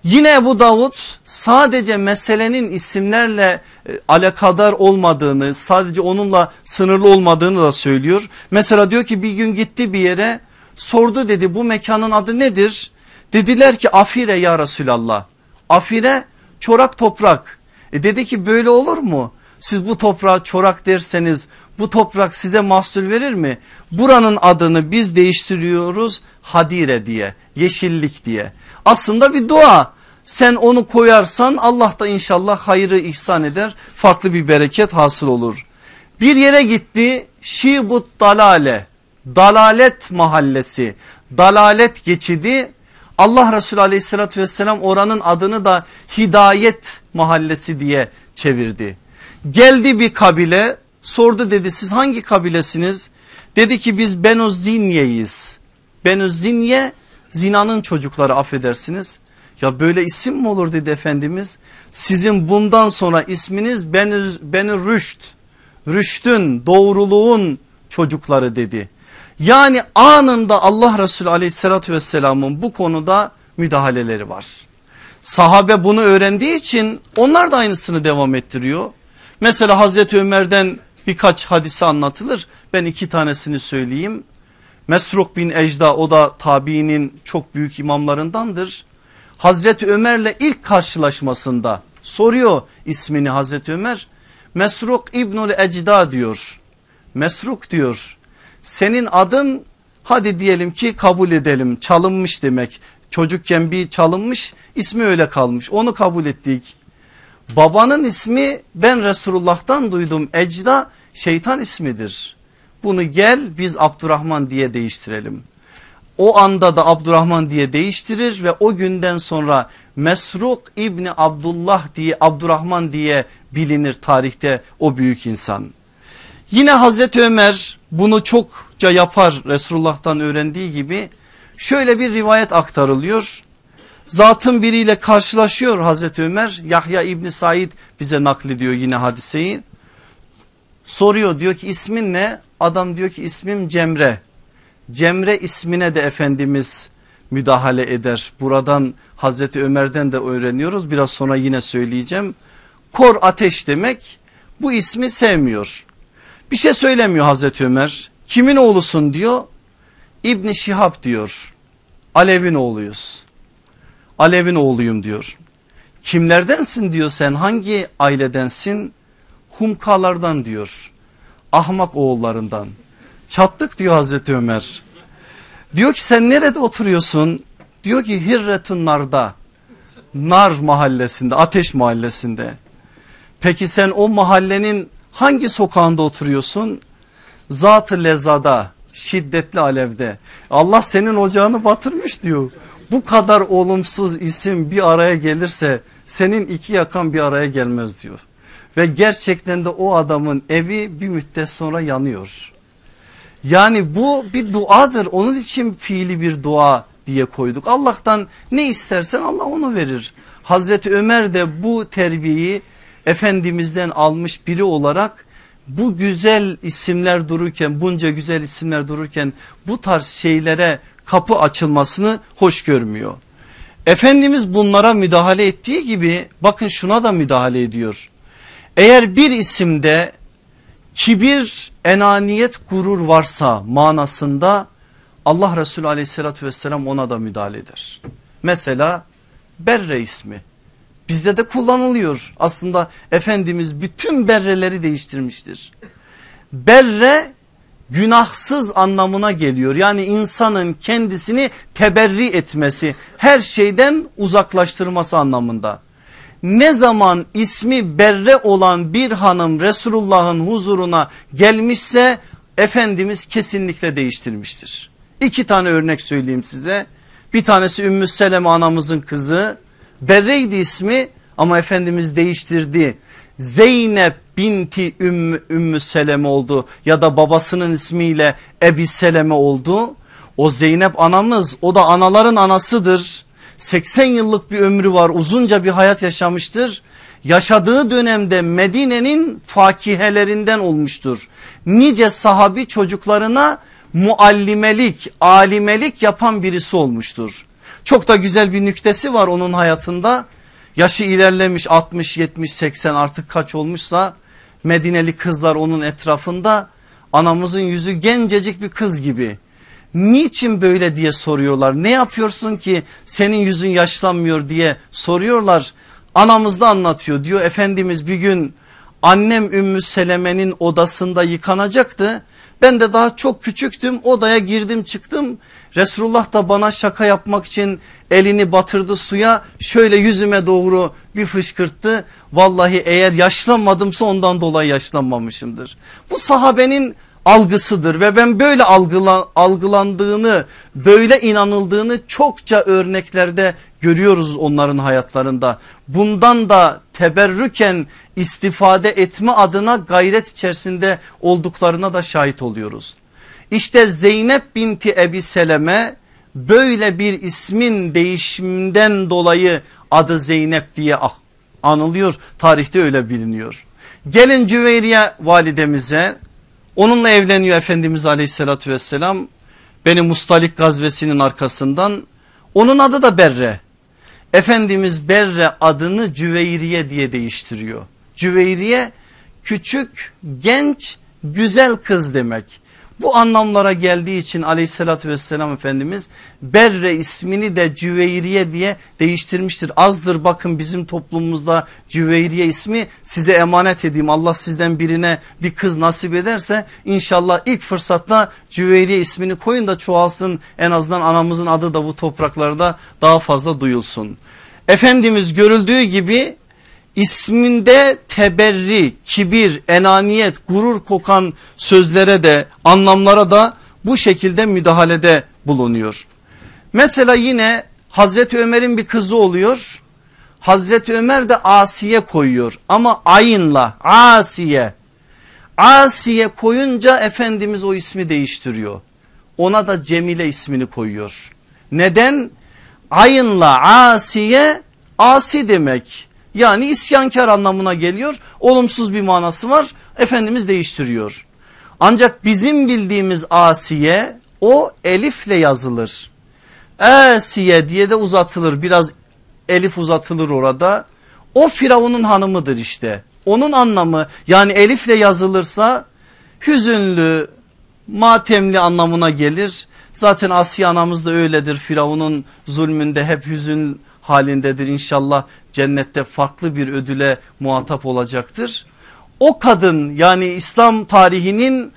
Yine Ebu Davud sadece meselenin isimlerle e, alakadar olmadığını sadece onunla sınırlı olmadığını da söylüyor. Mesela diyor ki bir gün gitti bir yere sordu dedi bu mekanın adı nedir? Dediler ki Afire ya Resulallah. Afire çorak toprak. E dedi ki böyle olur mu? Siz bu toprağa çorak derseniz bu toprak size mahsul verir mi? Buranın adını biz değiştiriyoruz hadire diye yeşillik diye. Aslında bir dua sen onu koyarsan Allah da inşallah hayrı ihsan eder farklı bir bereket hasıl olur. Bir yere gitti Şibut Dalale dalalet mahallesi dalalet geçidi Allah Resulü aleyhissalatü vesselam oranın adını da hidayet mahallesi diye çevirdi. Geldi bir kabile sordu dedi siz hangi kabilesiniz? Dedi ki biz Benuzzinye'yiz. Benuzzinye zinanın çocukları affedersiniz. Ya böyle isim mi olur dedi Efendimiz. Sizin bundan sonra isminiz Benü, Benü Rüşt. Rüştün doğruluğun çocukları dedi. Yani anında Allah Resulü aleyhissalatü vesselamın bu konuda müdahaleleri var. Sahabe bunu öğrendiği için onlar da aynısını devam ettiriyor. Mesela Hazreti Ömer'den birkaç hadise anlatılır. Ben iki tanesini söyleyeyim. Mesruk bin Ecda o da tabiinin çok büyük imamlarındandır. Hazreti Ömer'le ilk karşılaşmasında soruyor ismini Hazreti Ömer. Mesruk İbnül Ecda diyor. Mesruk diyor senin adın hadi diyelim ki kabul edelim çalınmış demek. Çocukken bir çalınmış ismi öyle kalmış onu kabul ettik. Babanın ismi ben Resulullah'tan duydum Ecda şeytan ismidir. Bunu gel biz Abdurrahman diye değiştirelim. O anda da Abdurrahman diye değiştirir ve o günden sonra Mesruk İbni Abdullah diye Abdurrahman diye bilinir tarihte o büyük insan. Yine Hazreti Ömer bunu çokça yapar Resulullah'tan öğrendiği gibi şöyle bir rivayet aktarılıyor. Zatın biriyle karşılaşıyor Hazreti Ömer Yahya İbni Said bize naklediyor yine hadiseyi. Soruyor diyor ki ismin ne? Adam diyor ki ismim Cemre. Cemre ismine de Efendimiz müdahale eder. Buradan Hazreti Ömer'den de öğreniyoruz. Biraz sonra yine söyleyeceğim. Kor ateş demek bu ismi sevmiyor. Bir şey söylemiyor Hazreti Ömer. Kimin oğlusun diyor. İbni Şihab diyor. Alev'in oğluyuz. Alev'in oğluyum diyor. Kimlerdensin diyor sen hangi ailedensin? Humkalardan diyor. Ahmak oğullarından. Çattık diyor Hazreti Ömer. Diyor ki sen nerede oturuyorsun? Diyor ki Hirretun Nar'da. Nar mahallesinde ateş mahallesinde. Peki sen o mahallenin hangi sokağında oturuyorsun? Zat-ı lezada şiddetli alevde. Allah senin ocağını batırmış diyor. Bu kadar olumsuz isim bir araya gelirse senin iki yakan bir araya gelmez diyor. Ve gerçekten de o adamın evi bir müddet sonra yanıyor. Yani bu bir duadır onun için fiili bir dua diye koyduk. Allah'tan ne istersen Allah onu verir. Hazreti Ömer de bu terbiyeyi Efendimiz'den almış biri olarak bu güzel isimler dururken bunca güzel isimler dururken bu tarz şeylere kapı açılmasını hoş görmüyor. Efendimiz bunlara müdahale ettiği gibi bakın şuna da müdahale ediyor. Eğer bir isimde kibir, enaniyet, gurur varsa manasında Allah Resulü aleyhissalatü vesselam ona da müdahale eder. Mesela Berre ismi bizde de kullanılıyor. Aslında Efendimiz bütün berreleri değiştirmiştir. Berre günahsız anlamına geliyor. Yani insanın kendisini teberri etmesi her şeyden uzaklaştırması anlamında. Ne zaman ismi berre olan bir hanım Resulullah'ın huzuruna gelmişse Efendimiz kesinlikle değiştirmiştir. İki tane örnek söyleyeyim size. Bir tanesi Ümmü Seleme anamızın kızı Berre'ydi ismi ama Efendimiz değiştirdi. Zeynep binti Ümmü, Ümmü Seleme oldu ya da babasının ismiyle Ebi Seleme oldu. O Zeynep anamız o da anaların anasıdır. 80 yıllık bir ömrü var uzunca bir hayat yaşamıştır. Yaşadığı dönemde Medine'nin fakihelerinden olmuştur. Nice sahabi çocuklarına muallimelik, alimelik yapan birisi olmuştur. Çok da güzel bir nüktesi var onun hayatında. Yaşı ilerlemiş 60, 70, 80 artık kaç olmuşsa Medineli kızlar onun etrafında anamızın yüzü gencecik bir kız gibi. Niçin böyle diye soruyorlar. Ne yapıyorsun ki senin yüzün yaşlanmıyor diye soruyorlar. Anamız da anlatıyor diyor Efendimiz bir gün annem Ümmü Seleme'nin odasında yıkanacaktı. Ben de daha çok küçüktüm odaya girdim çıktım. Resulullah da bana şaka yapmak için elini batırdı suya şöyle yüzüme doğru bir fışkırttı. Vallahi eğer yaşlanmadımsa ondan dolayı yaşlanmamışımdır. Bu sahabenin algısıdır ve ben böyle algıla, algılandığını böyle inanıldığını çokça örneklerde görüyoruz onların hayatlarında. Bundan da teberrüken istifade etme adına gayret içerisinde olduklarına da şahit oluyoruz. İşte Zeynep binti Ebi Seleme böyle bir ismin değişiminden dolayı adı Zeynep diye ah, anılıyor. Tarihte öyle biliniyor. Gelin Cüveyriye validemize onunla evleniyor Efendimiz aleyhissalatü vesselam. Beni Mustalik gazvesinin arkasından onun adı da Berre. Efendimiz Berre adını Cüveyriye diye değiştiriyor. Cüveyriye küçük genç güzel kız demek. Bu anlamlara geldiği için aleyhissalatü vesselam Efendimiz Berre ismini de Cüveyriye diye değiştirmiştir. Azdır bakın bizim toplumumuzda Cüveyriye ismi size emanet edeyim. Allah sizden birine bir kız nasip ederse inşallah ilk fırsatta Cüveyriye ismini koyun da çoğalsın. En azından anamızın adı da bu topraklarda daha fazla duyulsun. Efendimiz görüldüğü gibi isminde teberri, kibir, enaniyet, gurur kokan sözlere de anlamlara da bu şekilde müdahalede bulunuyor. Mesela yine Hazreti Ömer'in bir kızı oluyor. Hazreti Ömer de Asiye koyuyor ama ayınla Asiye. Asiye koyunca Efendimiz o ismi değiştiriyor. Ona da Cemile ismini koyuyor. Neden? Ayınla Asiye asi demek yani isyankar anlamına geliyor. Olumsuz bir manası var. Efendimiz değiştiriyor. Ancak bizim bildiğimiz Asiye o elifle yazılır. Asiye diye de uzatılır. Biraz elif uzatılır orada. O Firavun'un hanımıdır işte. Onun anlamı yani elifle yazılırsa hüzünlü, matemli anlamına gelir. Zaten Asiye anamız da öyledir. Firavun'un zulmünde hep hüzün halindedir. İnşallah cennette farklı bir ödüle muhatap olacaktır. O kadın yani İslam tarihinin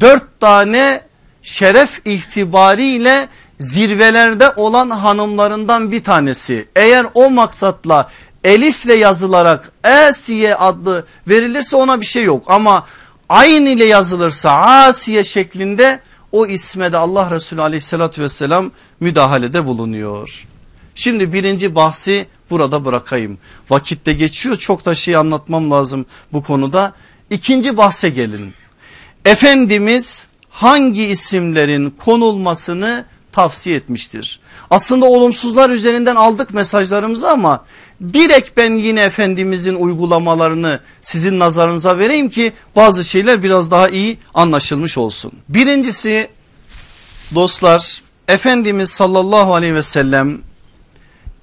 dört tane şeref itibariyle zirvelerde olan hanımlarından bir tanesi. Eğer o maksatla elifle yazılarak Asiye adlı verilirse ona bir şey yok ama ayn ile yazılırsa Asiye şeklinde o isme de Allah Resulü aleyhissalatü vesselam müdahalede bulunuyor. Şimdi birinci bahsi burada bırakayım. Vakitte geçiyor çok da şey anlatmam lazım bu konuda. İkinci bahse gelin. Efendimiz hangi isimlerin konulmasını tavsiye etmiştir. Aslında olumsuzlar üzerinden aldık mesajlarımızı ama direkt ben yine Efendimizin uygulamalarını sizin nazarınıza vereyim ki bazı şeyler biraz daha iyi anlaşılmış olsun. Birincisi dostlar Efendimiz sallallahu aleyhi ve sellem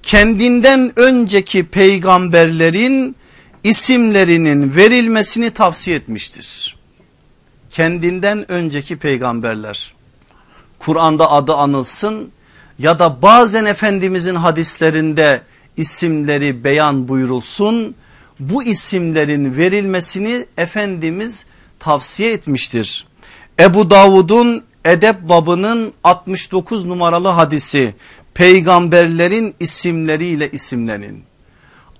kendinden önceki peygamberlerin isimlerinin verilmesini tavsiye etmiştir. Kendinden önceki peygamberler Kur'an'da adı anılsın ya da bazen Efendimizin hadislerinde isimleri beyan buyurulsun. Bu isimlerin verilmesini Efendimiz tavsiye etmiştir. Ebu Davud'un edep babının 69 numaralı hadisi peygamberlerin isimleriyle isimlenin.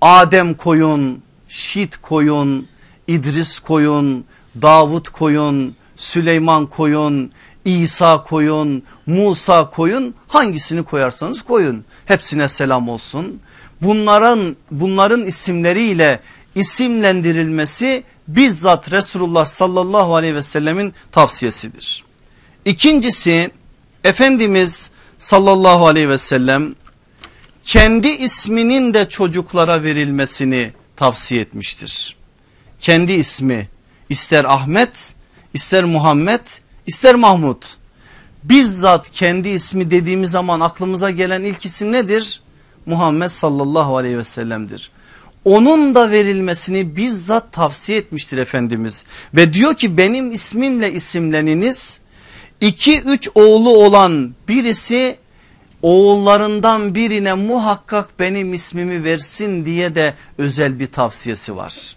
Adem koyun, Şit koyun, İdris koyun, Davut koyun, Süleyman koyun, İsa koyun, Musa koyun hangisini koyarsanız koyun. Hepsine selam olsun. Bunların bunların isimleriyle isimlendirilmesi bizzat Resulullah sallallahu aleyhi ve sellemin tavsiyesidir. İkincisi Efendimiz sallallahu aleyhi ve sellem kendi isminin de çocuklara verilmesini tavsiye etmiştir. Kendi ismi ister Ahmet ister Muhammed ister Mahmud bizzat kendi ismi dediğimiz zaman aklımıza gelen ilk isim nedir? Muhammed sallallahu aleyhi ve sellem'dir. Onun da verilmesini bizzat tavsiye etmiştir Efendimiz ve diyor ki benim ismimle isimleniniz iki üç oğlu olan birisi oğullarından birine muhakkak benim ismimi versin diye de özel bir tavsiyesi var.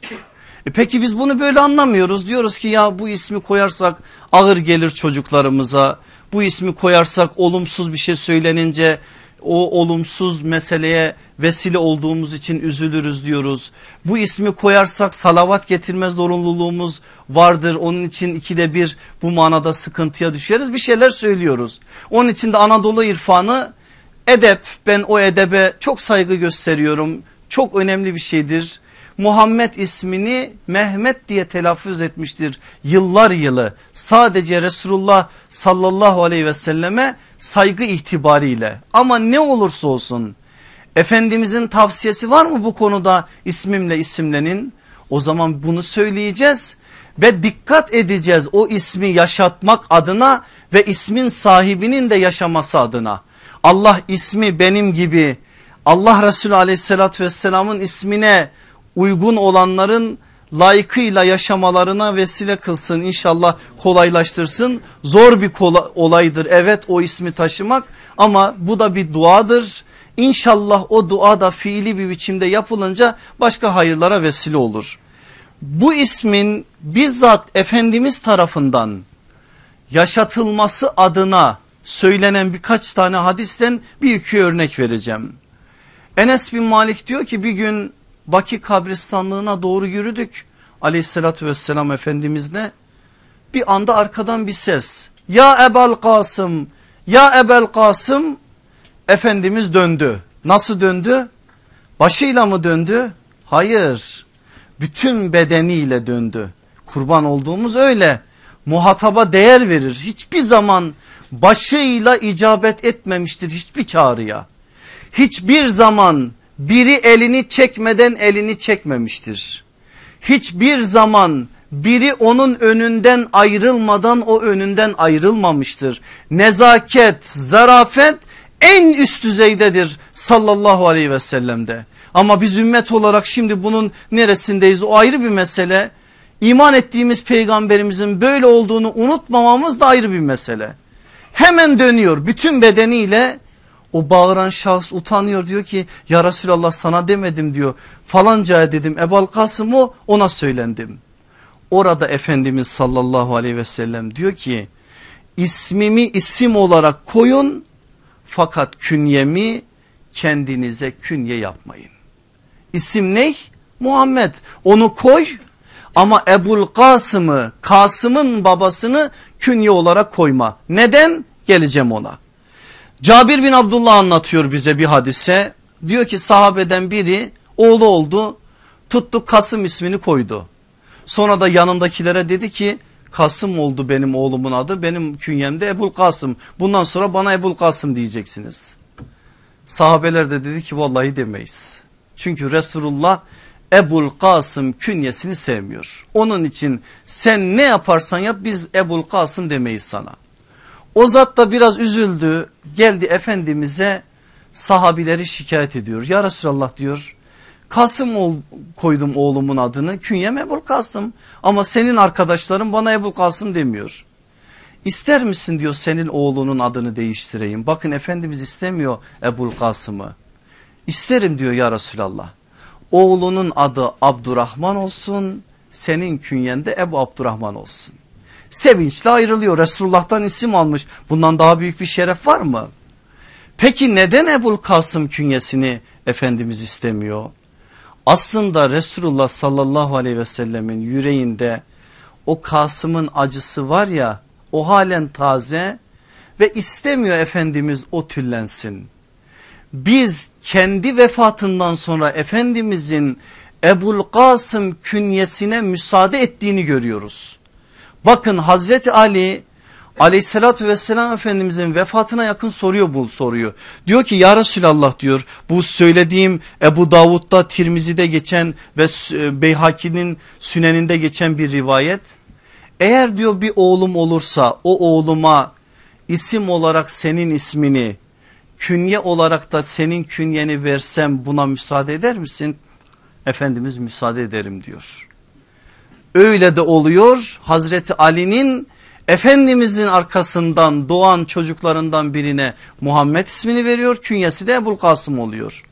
E peki biz bunu böyle anlamıyoruz diyoruz ki ya bu ismi koyarsak ağır gelir çocuklarımıza bu ismi koyarsak olumsuz bir şey söylenince o olumsuz meseleye vesile olduğumuz için üzülürüz diyoruz. Bu ismi koyarsak salavat getirme zorunluluğumuz vardır. Onun için ikide bir bu manada sıkıntıya düşeriz bir şeyler söylüyoruz. Onun için de Anadolu irfanı edep ben o edebe çok saygı gösteriyorum. Çok önemli bir şeydir. Muhammed ismini Mehmet diye telaffuz etmiştir yıllar yılı. Sadece Resulullah sallallahu aleyhi ve selleme saygı itibariyle. Ama ne olursa olsun Efendimizin tavsiyesi var mı bu konuda ismimle isimlenin? O zaman bunu söyleyeceğiz ve dikkat edeceğiz o ismi yaşatmak adına ve ismin sahibinin de yaşaması adına. Allah ismi benim gibi Allah Resulü aleyhissalatü vesselamın ismine uygun olanların layıkıyla yaşamalarına vesile kılsın inşallah kolaylaştırsın. Zor bir olaydır evet o ismi taşımak ama bu da bir duadır. İnşallah o dua da fiili bir biçimde yapılınca başka hayırlara vesile olur. Bu ismin bizzat Efendimiz tarafından yaşatılması adına söylenen birkaç tane hadisten bir iki örnek vereceğim. Enes bin Malik diyor ki bir gün Baki kabristanlığına doğru yürüdük. Aleyhissalatü vesselam efendimizle. Bir anda arkadan bir ses. Ya Ebel Kasım ya Ebel Kasım. Efendimiz döndü. Nasıl döndü? Başıyla mı döndü? Hayır. Bütün bedeniyle döndü. Kurban olduğumuz öyle. Muhataba değer verir. Hiçbir zaman başıyla icabet etmemiştir hiçbir çağrıya. Hiçbir zaman biri elini çekmeden elini çekmemiştir. Hiçbir zaman biri onun önünden ayrılmadan o önünden ayrılmamıştır. Nezaket, zarafet en üst düzeydedir sallallahu aleyhi ve sellemde. Ama biz ümmet olarak şimdi bunun neresindeyiz o ayrı bir mesele. İman ettiğimiz peygamberimizin böyle olduğunu unutmamamız da ayrı bir mesele. Hemen dönüyor bütün bedeniyle o bağıran şahıs utanıyor diyor ki ya Resulallah sana demedim diyor. Falancaya dedim Ebal Kasım o ona söylendim. Orada Efendimiz sallallahu aleyhi ve sellem diyor ki ismimi isim olarak koyun fakat künyemi kendinize künye yapmayın. İsim ne? Muhammed onu koy ama Ebul Kasım'ı Kasım'ın babasını künye olarak koyma. Neden? Geleceğim ona. Cabir bin Abdullah anlatıyor bize bir hadise. Diyor ki sahabeden biri oğlu oldu tuttu Kasım ismini koydu. Sonra da yanındakilere dedi ki Kasım oldu benim oğlumun adı benim künyemde Ebul Kasım. Bundan sonra bana Ebul Kasım diyeceksiniz. Sahabeler de dedi ki vallahi demeyiz. Çünkü Resulullah Ebul Kasım künyesini sevmiyor. Onun için sen ne yaparsan yap biz Ebul Kasım demeyiz sana. O zat da biraz üzüldü geldi Efendimiz'e sahabileri şikayet ediyor. Ya Resulallah diyor Kasım ol, koydum oğlumun adını künyem Ebul Kasım ama senin arkadaşların bana Ebul Kasım demiyor. İster misin diyor senin oğlunun adını değiştireyim. Bakın Efendimiz istemiyor Ebul Kasım'ı. İsterim diyor ya Resulallah. Oğlunun adı Abdurrahman olsun senin künyende Ebu Abdurrahman olsun. Sevinçle ayrılıyor Resulullah'tan isim almış bundan daha büyük bir şeref var mı? Peki neden Ebul Kasım künyesini Efendimiz istemiyor? Aslında Resulullah sallallahu aleyhi ve sellemin yüreğinde o Kasım'ın acısı var ya o halen taze ve istemiyor Efendimiz o tüllensin. Biz kendi vefatından sonra Efendimizin Ebul Kasım künyesine müsaade ettiğini görüyoruz. Bakın Hazreti Ali aleyhissalatü vesselam Efendimizin vefatına yakın soruyor bu soruyu. Diyor ki ya Resulallah diyor bu söylediğim Ebu Davud'da Tirmizi'de geçen ve Beyhaki'nin süneninde geçen bir rivayet. Eğer diyor bir oğlum olursa o oğluma isim olarak senin ismini künye olarak da senin künyeni versem buna müsaade eder misin? Efendimiz müsaade ederim diyor. Öyle de oluyor Hazreti Ali'nin Efendimizin arkasından doğan çocuklarından birine Muhammed ismini veriyor künyesi de Ebul Kasım oluyor.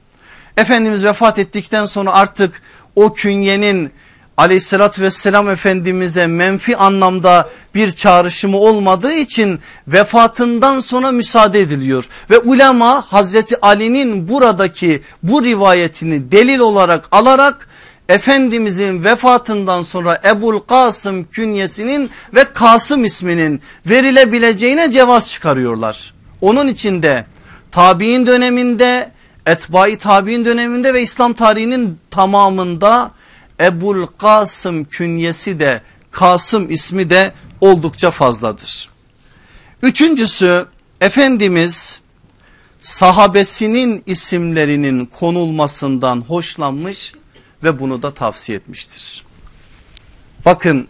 Efendimiz vefat ettikten sonra artık o künyenin aleyhissalatü vesselam efendimize menfi anlamda bir çağrışımı olmadığı için vefatından sonra müsaade ediliyor. Ve ulema Hazreti Ali'nin buradaki bu rivayetini delil olarak alarak Efendimizin vefatından sonra Ebul Kasım künyesinin ve Kasım isminin verilebileceğine cevaz çıkarıyorlar. Onun içinde tabi'in döneminde etbai tabi'in döneminde ve İslam tarihinin tamamında Ebul Kasım künyesi de Kasım ismi de oldukça fazladır. Üçüncüsü Efendimiz sahabesinin isimlerinin konulmasından hoşlanmış ve bunu da tavsiye etmiştir. Bakın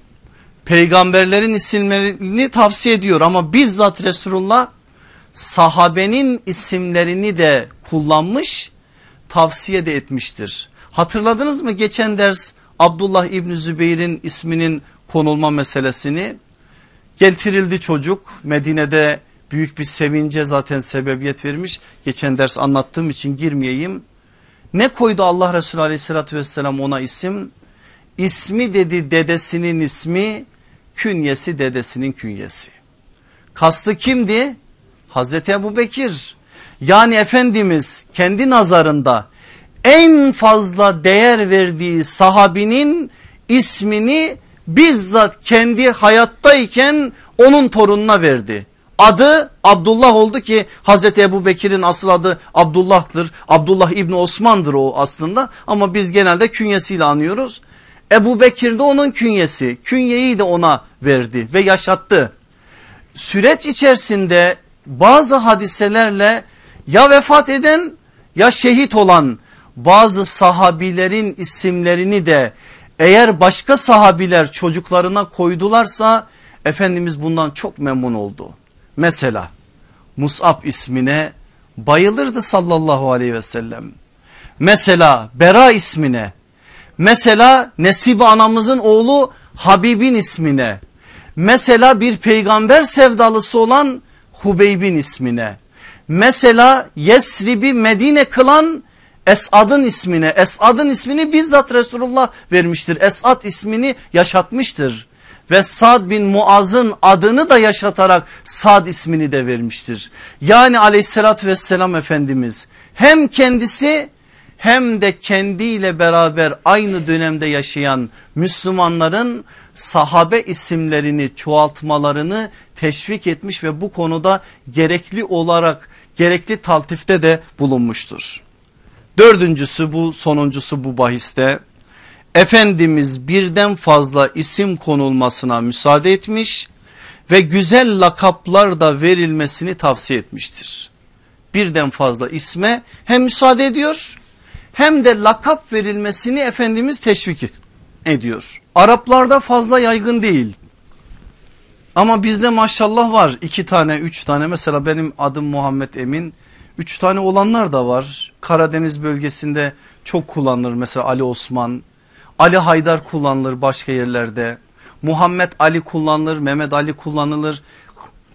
peygamberlerin isimlerini tavsiye ediyor ama bizzat Resulullah sahabenin isimlerini de kullanmış tavsiye de etmiştir. Hatırladınız mı geçen ders Abdullah İbni Zübeyir'in isminin konulma meselesini getirildi çocuk Medine'de büyük bir sevince zaten sebebiyet vermiş. Geçen ders anlattığım için girmeyeyim. Ne koydu Allah Resulü aleyhissalatü vesselam ona isim? İsmi dedi dedesinin ismi künyesi dedesinin künyesi. Kastı kimdi? Hazreti Ebu Bekir. Yani Efendimiz kendi nazarında en fazla değer verdiği sahabinin ismini bizzat kendi hayattayken onun torununa verdi. Adı Abdullah oldu ki Hazreti Ebu Bekir'in asıl adı Abdullah'tır. Abdullah İbni Osman'dır o aslında ama biz genelde künyesiyle anıyoruz. Ebu Bekir de onun künyesi künyeyi de ona verdi ve yaşattı. Süreç içerisinde bazı hadiselerle ya vefat eden ya şehit olan bazı sahabilerin isimlerini de eğer başka sahabiler çocuklarına koydularsa Efendimiz bundan çok memnun oldu. Mesela Mus'ab ismine bayılırdı sallallahu aleyhi ve sellem. Mesela Bera ismine mesela Nesibe anamızın oğlu Habib'in ismine mesela bir peygamber sevdalısı olan Hubeyb'in ismine. Mesela Yesrib'i Medine kılan Esad'ın ismine. Esad'ın ismini bizzat Resulullah vermiştir. Esad ismini yaşatmıştır. Ve Sad bin Muaz'ın adını da yaşatarak Sad ismini de vermiştir. Yani aleyhissalatü vesselam Efendimiz hem kendisi hem de kendiyle beraber aynı dönemde yaşayan Müslümanların sahabe isimlerini çoğaltmalarını teşvik etmiş ve bu konuda gerekli olarak gerekli taltifte de bulunmuştur. Dördüncüsü bu sonuncusu bu bahiste Efendimiz birden fazla isim konulmasına müsaade etmiş ve güzel lakaplar da verilmesini tavsiye etmiştir. Birden fazla isme hem müsaade ediyor hem de lakap verilmesini Efendimiz teşvik ediyor. Araplarda fazla yaygın değil. Ama bizde maşallah var iki tane üç tane mesela benim adım Muhammed Emin üç tane olanlar da var. Karadeniz bölgesinde çok kullanılır mesela Ali Osman, Ali Haydar kullanılır başka yerlerde. Muhammed Ali kullanılır, Mehmet Ali kullanılır.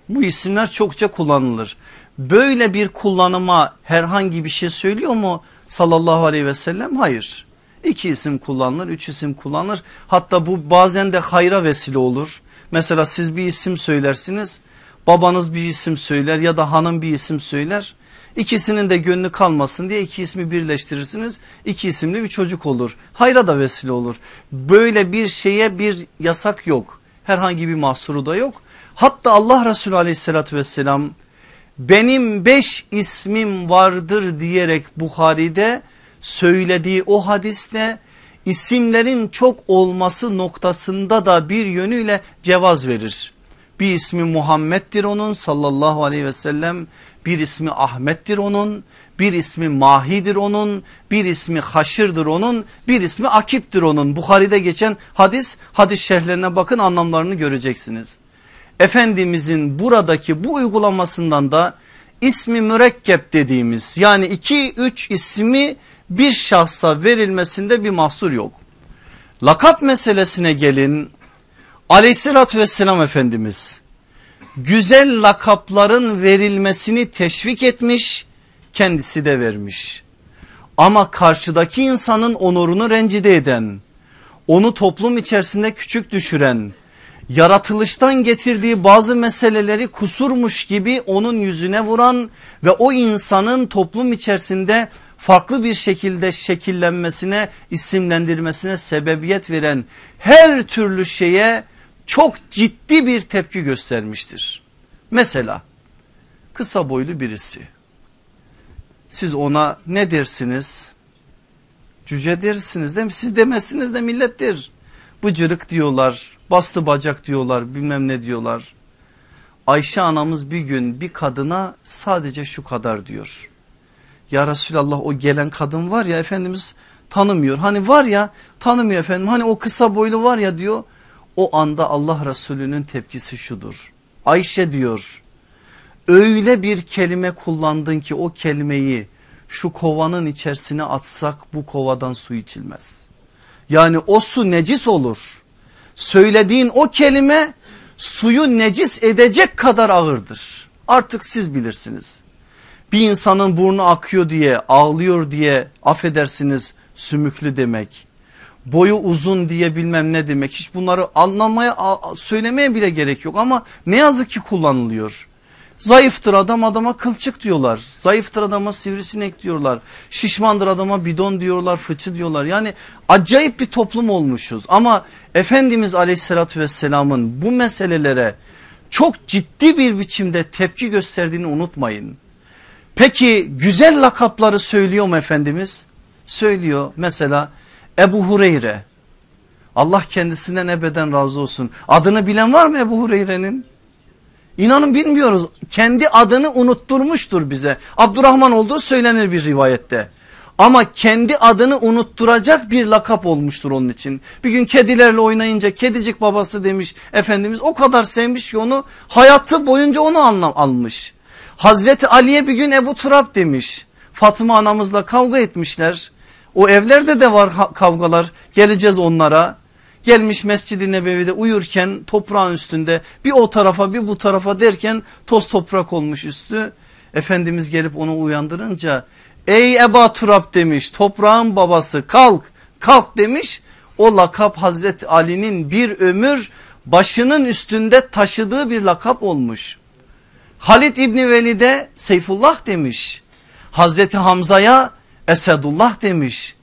Bu isimler çokça kullanılır. Böyle bir kullanıma herhangi bir şey söylüyor mu sallallahu aleyhi ve sellem? Hayır. İki isim kullanılır, üç isim kullanılır. Hatta bu bazen de hayra vesile olur. Mesela siz bir isim söylersiniz, babanız bir isim söyler ya da hanım bir isim söyler. İkisinin de gönlü kalmasın diye iki ismi birleştirirsiniz. İki isimli bir çocuk olur. Hayra da vesile olur. Böyle bir şeye bir yasak yok. Herhangi bir mahsuru da yok. Hatta Allah Resulü aleyhissalatü vesselam benim beş ismim vardır diyerek Bukhari'de söylediği o hadiste isimlerin çok olması noktasında da bir yönüyle cevaz verir. Bir ismi Muhammed'dir onun sallallahu aleyhi ve sellem bir ismi Ahmet'tir onun bir ismi Mahi'dir onun bir ismi Haşır'dır onun bir ismi Akip'tir onun. Bukhari'de geçen hadis hadis şerhlerine bakın anlamlarını göreceksiniz. Efendimizin buradaki bu uygulamasından da ismi mürekkep dediğimiz yani iki üç ismi bir şahsa verilmesinde bir mahsur yok. Lakap meselesine gelin aleyhissalatü vesselam Efendimiz güzel lakapların verilmesini teşvik etmiş kendisi de vermiş. Ama karşıdaki insanın onurunu rencide eden onu toplum içerisinde küçük düşüren yaratılıştan getirdiği bazı meseleleri kusurmuş gibi onun yüzüne vuran ve o insanın toplum içerisinde farklı bir şekilde şekillenmesine isimlendirmesine sebebiyet veren her türlü şeye çok ciddi bir tepki göstermiştir. Mesela kısa boylu birisi siz ona ne dersiniz? Cüce dersiniz değil mi? Siz demezsiniz de millettir. Bıcırık diyorlar, bastı bacak diyorlar, bilmem ne diyorlar. Ayşe anamız bir gün bir kadına sadece şu kadar diyor. Ya Resulallah o gelen kadın var ya Efendimiz tanımıyor. Hani var ya tanımıyor efendim. Hani o kısa boylu var ya diyor. O anda Allah Resulü'nün tepkisi şudur. Ayşe diyor öyle bir kelime kullandın ki o kelimeyi şu kovanın içerisine atsak bu kovadan su içilmez. Yani o su necis olur. Söylediğin o kelime suyu necis edecek kadar ağırdır. Artık siz bilirsiniz. Bir insanın burnu akıyor diye ağlıyor diye affedersiniz sümüklü demek. Boyu uzun diye bilmem ne demek hiç bunları anlamaya söylemeye bile gerek yok ama ne yazık ki kullanılıyor. Zayıftır adam adama kılçık diyorlar. Zayıftır adama sivrisinek diyorlar. Şişmandır adama bidon diyorlar fıçı diyorlar. Yani acayip bir toplum olmuşuz. Ama Efendimiz aleyhissalatü vesselamın bu meselelere çok ciddi bir biçimde tepki gösterdiğini unutmayın. Peki güzel lakapları söylüyor mu Efendimiz? Söylüyor mesela Ebu Hureyre. Allah kendisinden ebeden razı olsun. Adını bilen var mı Ebu Hureyre'nin? İnanın bilmiyoruz. Kendi adını unutturmuştur bize. Abdurrahman olduğu söylenir bir rivayette. Ama kendi adını unutturacak bir lakap olmuştur onun için. Bir gün kedilerle oynayınca kedicik babası demiş Efendimiz o kadar sevmiş ki onu hayatı boyunca onu anlam almış. Hazreti Ali'ye bir gün Ebu Turab demiş. Fatıma anamızla kavga etmişler. O evlerde de var kavgalar geleceğiz onlara. Gelmiş Mescid-i Nebevi'de uyurken toprağın üstünde bir o tarafa bir bu tarafa derken toz toprak olmuş üstü. Efendimiz gelip onu uyandırınca ey Eba Turab demiş toprağın babası kalk kalk demiş. O lakap Hazreti Ali'nin bir ömür başının üstünde taşıdığı bir lakap olmuş. Halid İbni Velid'e Seyfullah demiş. Hazreti Hamza'ya Esedullah demiş.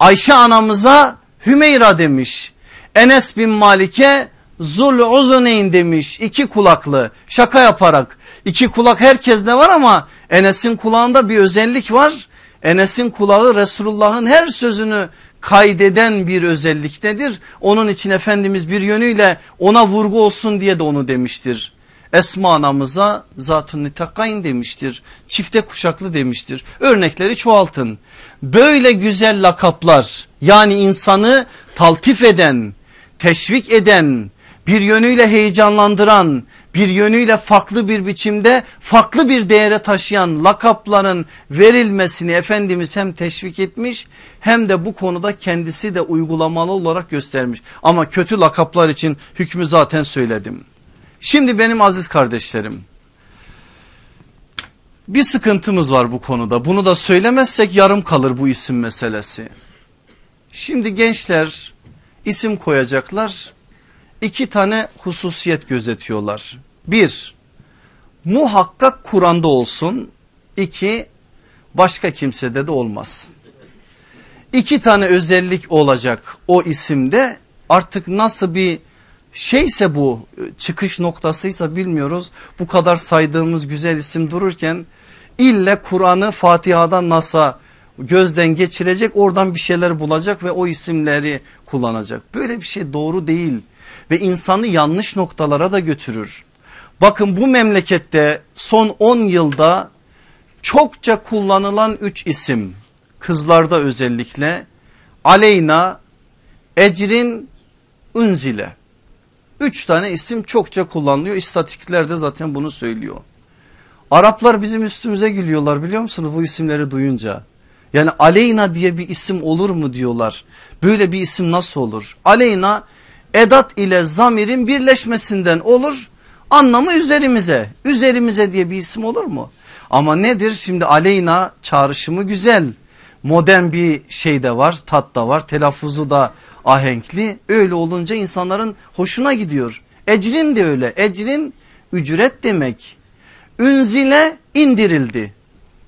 Ayşe anamıza Hümeyra demiş. Enes bin Malik'e Zul Uzuneyn demiş iki kulaklı şaka yaparak iki kulak herkeste var ama Enes'in kulağında bir özellik var. Enes'in kulağı Resulullah'ın her sözünü kaydeden bir özelliktedir. Onun için Efendimiz bir yönüyle ona vurgu olsun diye de onu demiştir. Esma anamıza zatun nitakayn demiştir. Çifte kuşaklı demiştir. Örnekleri çoğaltın. Böyle güzel lakaplar yani insanı taltif eden, teşvik eden, bir yönüyle heyecanlandıran, bir yönüyle farklı bir biçimde farklı bir değere taşıyan lakapların verilmesini Efendimiz hem teşvik etmiş hem de bu konuda kendisi de uygulamalı olarak göstermiş. Ama kötü lakaplar için hükmü zaten söyledim. Şimdi benim aziz kardeşlerim bir sıkıntımız var bu konuda bunu da söylemezsek yarım kalır bu isim meselesi. Şimdi gençler isim koyacaklar iki tane hususiyet gözetiyorlar. Bir muhakkak Kur'an'da olsun iki başka kimsede de olmaz. İki tane özellik olacak o isimde artık nasıl bir şeyse bu çıkış noktasıysa bilmiyoruz. Bu kadar saydığımız güzel isim dururken ille Kur'an'ı Fatiha'dan nasıl gözden geçirecek oradan bir şeyler bulacak ve o isimleri kullanacak. Böyle bir şey doğru değil ve insanı yanlış noktalara da götürür. Bakın bu memlekette son 10 yılda çokça kullanılan 3 isim kızlarda özellikle Aleyna, Ecrin, Unzile. Üç tane isim çokça kullanılıyor. İstatistikler de zaten bunu söylüyor. Araplar bizim üstümüze gülüyorlar biliyor musunuz bu isimleri duyunca. Yani Aleyna diye bir isim olur mu diyorlar. Böyle bir isim nasıl olur? Aleyna edat ile zamirin birleşmesinden olur. Anlamı üzerimize. Üzerimize diye bir isim olur mu? Ama nedir şimdi Aleyna çağrışımı güzel. Modern bir şey de var tat da var telaffuzu da ahenkli. Öyle olunca insanların hoşuna gidiyor. Ecrin de öyle. Ecrin ücret demek. Ünzile indirildi.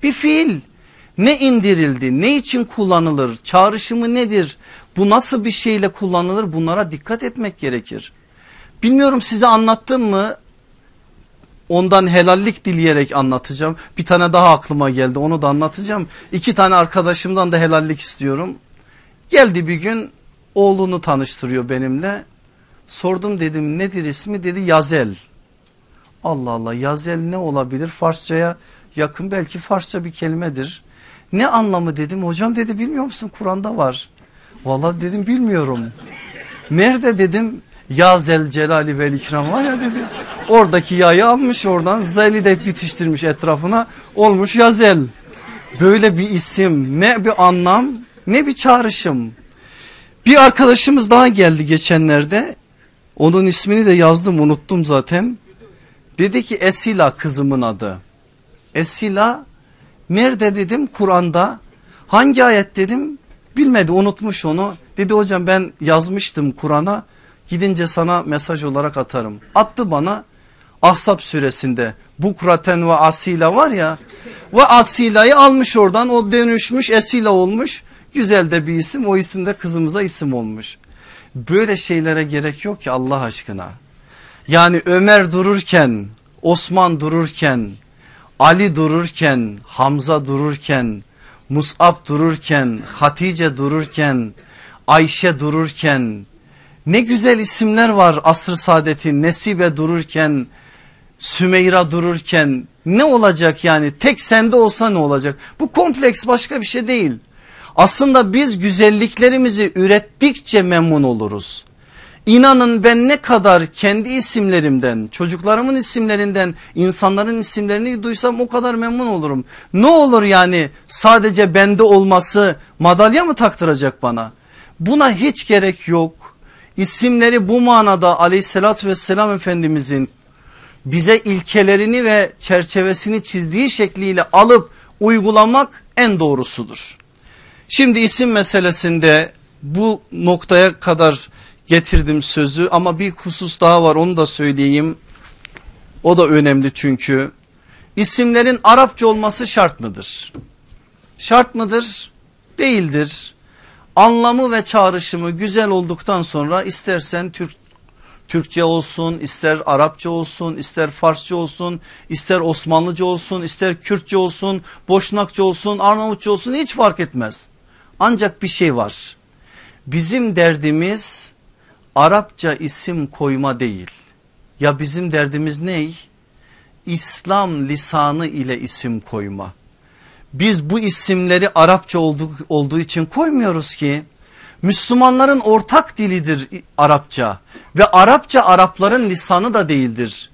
Bir fiil. Ne indirildi? Ne için kullanılır? Çağrışımı nedir? Bu nasıl bir şeyle kullanılır? Bunlara dikkat etmek gerekir. Bilmiyorum size anlattım mı? Ondan helallik dileyerek anlatacağım. Bir tane daha aklıma geldi onu da anlatacağım. İki tane arkadaşımdan da helallik istiyorum. Geldi bir gün oğlunu tanıştırıyor benimle. Sordum dedim nedir ismi dedi Yazel. Allah Allah Yazel ne olabilir Farsçaya yakın belki Farsça bir kelimedir. Ne anlamı dedim hocam dedi bilmiyor musun Kur'an'da var. Vallahi dedim bilmiyorum. Nerede dedim ya zel celali vel ikram var ya dedi. Oradaki yayı almış oradan zeli de bitiştirmiş etrafına olmuş yazel. Böyle bir isim ne bir anlam ne bir çağrışım. Bir arkadaşımız daha geldi geçenlerde. Onun ismini de yazdım unuttum zaten. Dedi ki Esila kızımın adı. Esila nerede dedim Kur'an'da. Hangi ayet dedim bilmedi unutmuş onu. Dedi hocam ben yazmıştım Kur'an'a gidince sana mesaj olarak atarım. Attı bana Ahzab suresinde Bukraten ve Asila var ya ve Asila'yı almış oradan o dönüşmüş Esila olmuş. Güzel de bir isim o isim de kızımıza isim olmuş. Böyle şeylere gerek yok ki Allah aşkına. Yani Ömer dururken, Osman dururken, Ali dururken, Hamza dururken, Mus'ab dururken, Hatice dururken, Ayşe dururken ne güzel isimler var asr saadeti Nesibe dururken, Sümeyra dururken ne olacak yani tek sende olsa ne olacak? Bu kompleks başka bir şey değil. Aslında biz güzelliklerimizi ürettikçe memnun oluruz. İnanın ben ne kadar kendi isimlerimden, çocuklarımın isimlerinden, insanların isimlerini duysam o kadar memnun olurum. Ne olur yani sadece bende olması madalya mı taktıracak bana? Buna hiç gerek yok. isimleri bu manada aleyhissalatü vesselam Efendimizin bize ilkelerini ve çerçevesini çizdiği şekliyle alıp uygulamak en doğrusudur. Şimdi isim meselesinde bu noktaya kadar getirdim sözü ama bir husus daha var onu da söyleyeyim. O da önemli çünkü isimlerin Arapça olması şart mıdır? Şart mıdır? Değildir. Anlamı ve çağrışımı güzel olduktan sonra istersen Türk Türkçe olsun, ister Arapça olsun, ister Farsça olsun, ister Osmanlıca olsun, ister Kürtçe olsun, Boşnakça olsun, Arnavutça olsun hiç fark etmez. Ancak bir şey var. Bizim derdimiz Arapça isim koyma değil. Ya bizim derdimiz ney? İslam lisanı ile isim koyma. Biz bu isimleri Arapça olduğu, olduğu için koymuyoruz ki. Müslümanların ortak dilidir Arapça ve Arapça Arapların lisanı da değildir.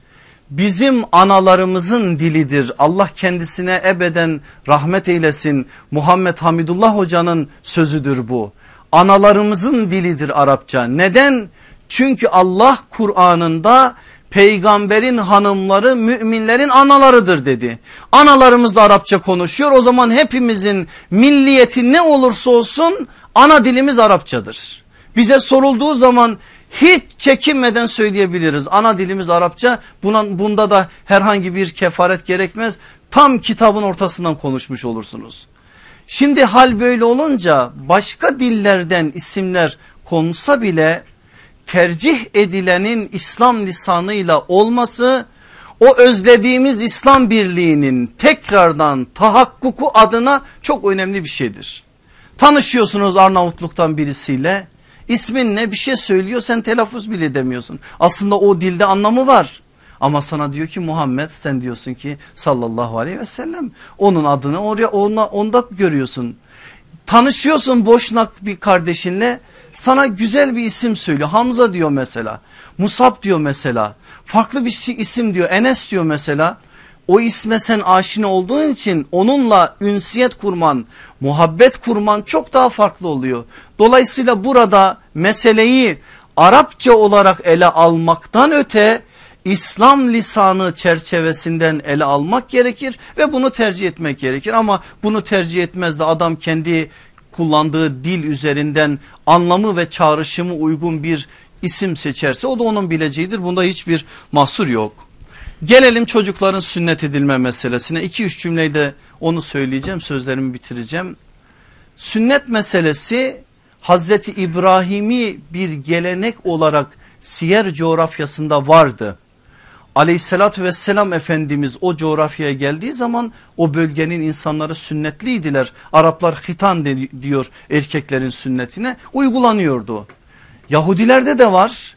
Bizim analarımızın dilidir. Allah kendisine ebeden rahmet eylesin. Muhammed Hamidullah hocanın sözüdür bu. Analarımızın dilidir Arapça. Neden? Çünkü Allah Kur'an'ında peygamberin hanımları müminlerin analarıdır dedi. Analarımız da Arapça konuşuyor o zaman hepimizin milliyeti ne olursa olsun ana dilimiz Arapçadır. Bize sorulduğu zaman hiç çekinmeden söyleyebiliriz. Ana dilimiz Arapça buna, bunda da herhangi bir kefaret gerekmez. Tam kitabın ortasından konuşmuş olursunuz. Şimdi hal böyle olunca başka dillerden isimler konsa bile tercih edilenin İslam lisanıyla olması o özlediğimiz İslam birliğinin tekrardan tahakkuku adına çok önemli bir şeydir. Tanışıyorsunuz Arnavutluk'tan birisiyle ismin ne bir şey söylüyor sen telaffuz bile edemiyorsun. Aslında o dilde anlamı var. Ama sana diyor ki Muhammed sen diyorsun ki sallallahu aleyhi ve sellem onun adını oraya ona, onda görüyorsun. Tanışıyorsun boşnak bir kardeşinle sana güzel bir isim söylüyor. Hamza diyor mesela. Musab diyor mesela. Farklı bir isim diyor. Enes diyor mesela. O isme sen aşina olduğun için onunla ünsiyet kurman, muhabbet kurman çok daha farklı oluyor. Dolayısıyla burada meseleyi Arapça olarak ele almaktan öte İslam lisanı çerçevesinden ele almak gerekir ve bunu tercih etmek gerekir. Ama bunu tercih etmez de adam kendi kullandığı dil üzerinden anlamı ve çağrışımı uygun bir isim seçerse o da onun bileceğidir. Bunda hiçbir mahsur yok. Gelelim çocukların sünnet edilme meselesine. 2-3 cümleyi de onu söyleyeceğim sözlerimi bitireceğim. Sünnet meselesi Hazreti İbrahim'i bir gelenek olarak siyer coğrafyasında vardı aleyhissalatü vesselam Efendimiz o coğrafyaya geldiği zaman o bölgenin insanları sünnetliydiler. Araplar hitan diyor erkeklerin sünnetine uygulanıyordu. Yahudilerde de var.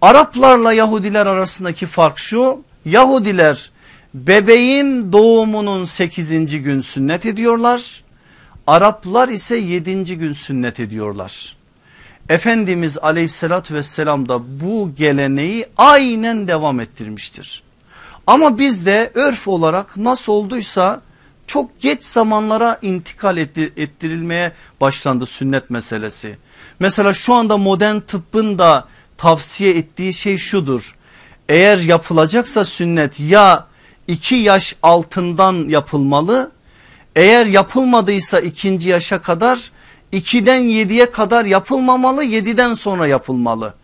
Araplarla Yahudiler arasındaki fark şu. Yahudiler bebeğin doğumunun 8. gün sünnet ediyorlar. Araplar ise 7. gün sünnet ediyorlar. Efendimiz aleyhissalatü vesselam da bu geleneği aynen devam ettirmiştir. Ama bizde örf olarak nasıl olduysa çok geç zamanlara intikal ettirilmeye başlandı sünnet meselesi. Mesela şu anda modern tıbbın da tavsiye ettiği şey şudur. Eğer yapılacaksa sünnet ya iki yaş altından yapılmalı. Eğer yapılmadıysa ikinci yaşa kadar 2'den 7'ye kadar yapılmamalı 7'den sonra yapılmalı.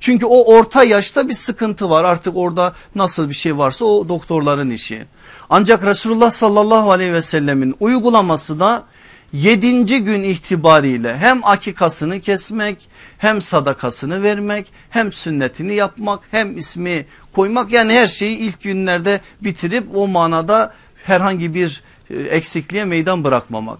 Çünkü o orta yaşta bir sıkıntı var artık orada nasıl bir şey varsa o doktorların işi. Ancak Resulullah sallallahu aleyhi ve sellemin uygulaması da 7. gün itibariyle hem akikasını kesmek hem sadakasını vermek hem sünnetini yapmak hem ismi koymak yani her şeyi ilk günlerde bitirip o manada herhangi bir e, eksikliğe meydan bırakmamak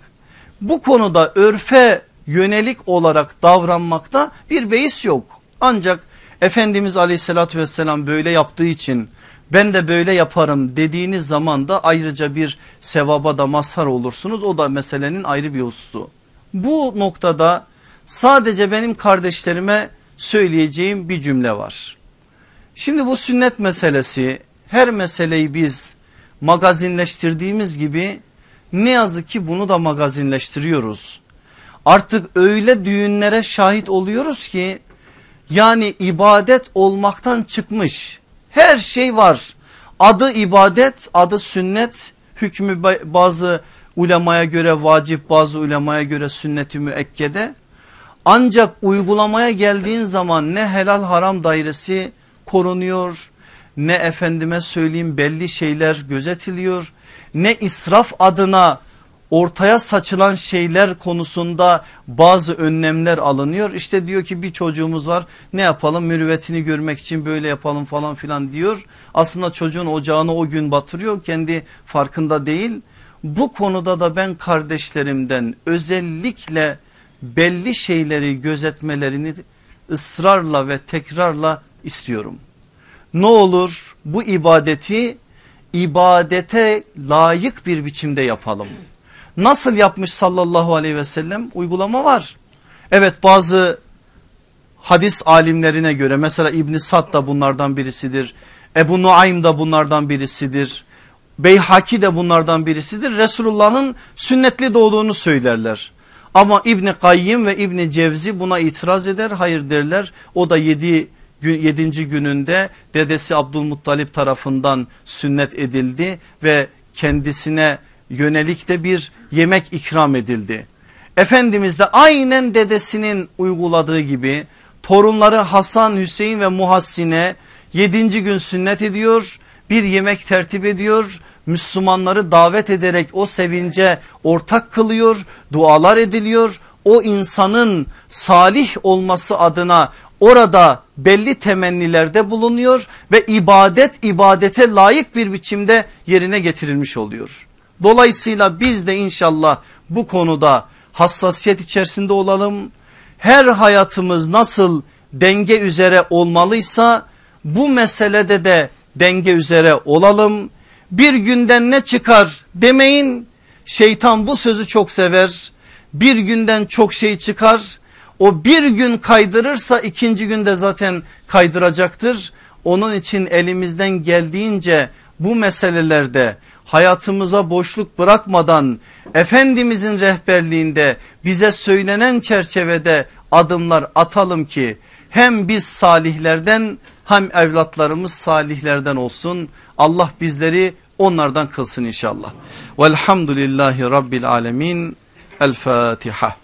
bu konuda örfe yönelik olarak davranmakta bir beis yok. Ancak Efendimiz aleyhissalatü vesselam böyle yaptığı için ben de böyle yaparım dediğiniz zaman da ayrıca bir sevaba da mazhar olursunuz. O da meselenin ayrı bir hususu. Bu noktada sadece benim kardeşlerime söyleyeceğim bir cümle var. Şimdi bu sünnet meselesi her meseleyi biz magazinleştirdiğimiz gibi ne yazık ki bunu da magazinleştiriyoruz. Artık öyle düğünlere şahit oluyoruz ki Yani ibadet olmaktan çıkmış. Her şey var. Adı ibadet, adı sünnet, hükmü bazı ulemaya göre vacip, bazı ulemaya göre sünneti müekkede. Ancak uygulamaya geldiğin zaman ne helal haram dairesi korunuyor, ne efendime söyleyeyim belli şeyler gözetiliyor, ne israf adına ortaya saçılan şeyler konusunda bazı önlemler alınıyor. İşte diyor ki bir çocuğumuz var ne yapalım mürüvvetini görmek için böyle yapalım falan filan diyor. Aslında çocuğun ocağını o gün batırıyor kendi farkında değil. Bu konuda da ben kardeşlerimden özellikle belli şeyleri gözetmelerini ısrarla ve tekrarla istiyorum. Ne olur bu ibadeti ibadete layık bir biçimde yapalım. Nasıl yapmış sallallahu aleyhi ve sellem uygulama var. Evet bazı hadis alimlerine göre mesela İbn Sad da bunlardan birisidir. Ebu Nuaym da bunlardan birisidir. Beyhaki de bunlardan birisidir. Resulullah'ın sünnetli doğduğunu söylerler. Ama İbni Kayyim ve İbni Cevzi buna itiraz eder. Hayır derler. O da yedi, yedinci gününde dedesi Abdülmuttalip tarafından sünnet edildi ve kendisine yönelik de bir yemek ikram edildi. Efendimiz de aynen dedesinin uyguladığı gibi torunları Hasan, Hüseyin ve Muhassine yedinci gün sünnet ediyor. Bir yemek tertip ediyor. Müslümanları davet ederek o sevince ortak kılıyor. Dualar ediliyor. O insanın salih olması adına orada belli temennilerde bulunuyor ve ibadet ibadete layık bir biçimde yerine getirilmiş oluyor. Dolayısıyla biz de inşallah bu konuda hassasiyet içerisinde olalım. Her hayatımız nasıl denge üzere olmalıysa bu meselede de denge üzere olalım. Bir günden ne çıkar demeyin şeytan bu sözü çok sever. Bir günden çok şey çıkar o bir gün kaydırırsa ikinci günde zaten kaydıracaktır. Onun için elimizden geldiğince bu meselelerde hayatımıza boşluk bırakmadan Efendimizin rehberliğinde bize söylenen çerçevede adımlar atalım ki hem biz salihlerden hem evlatlarımız salihlerden olsun. Allah bizleri onlardan kılsın inşallah. Velhamdülillahi Rabbil Alemin. El Fatiha.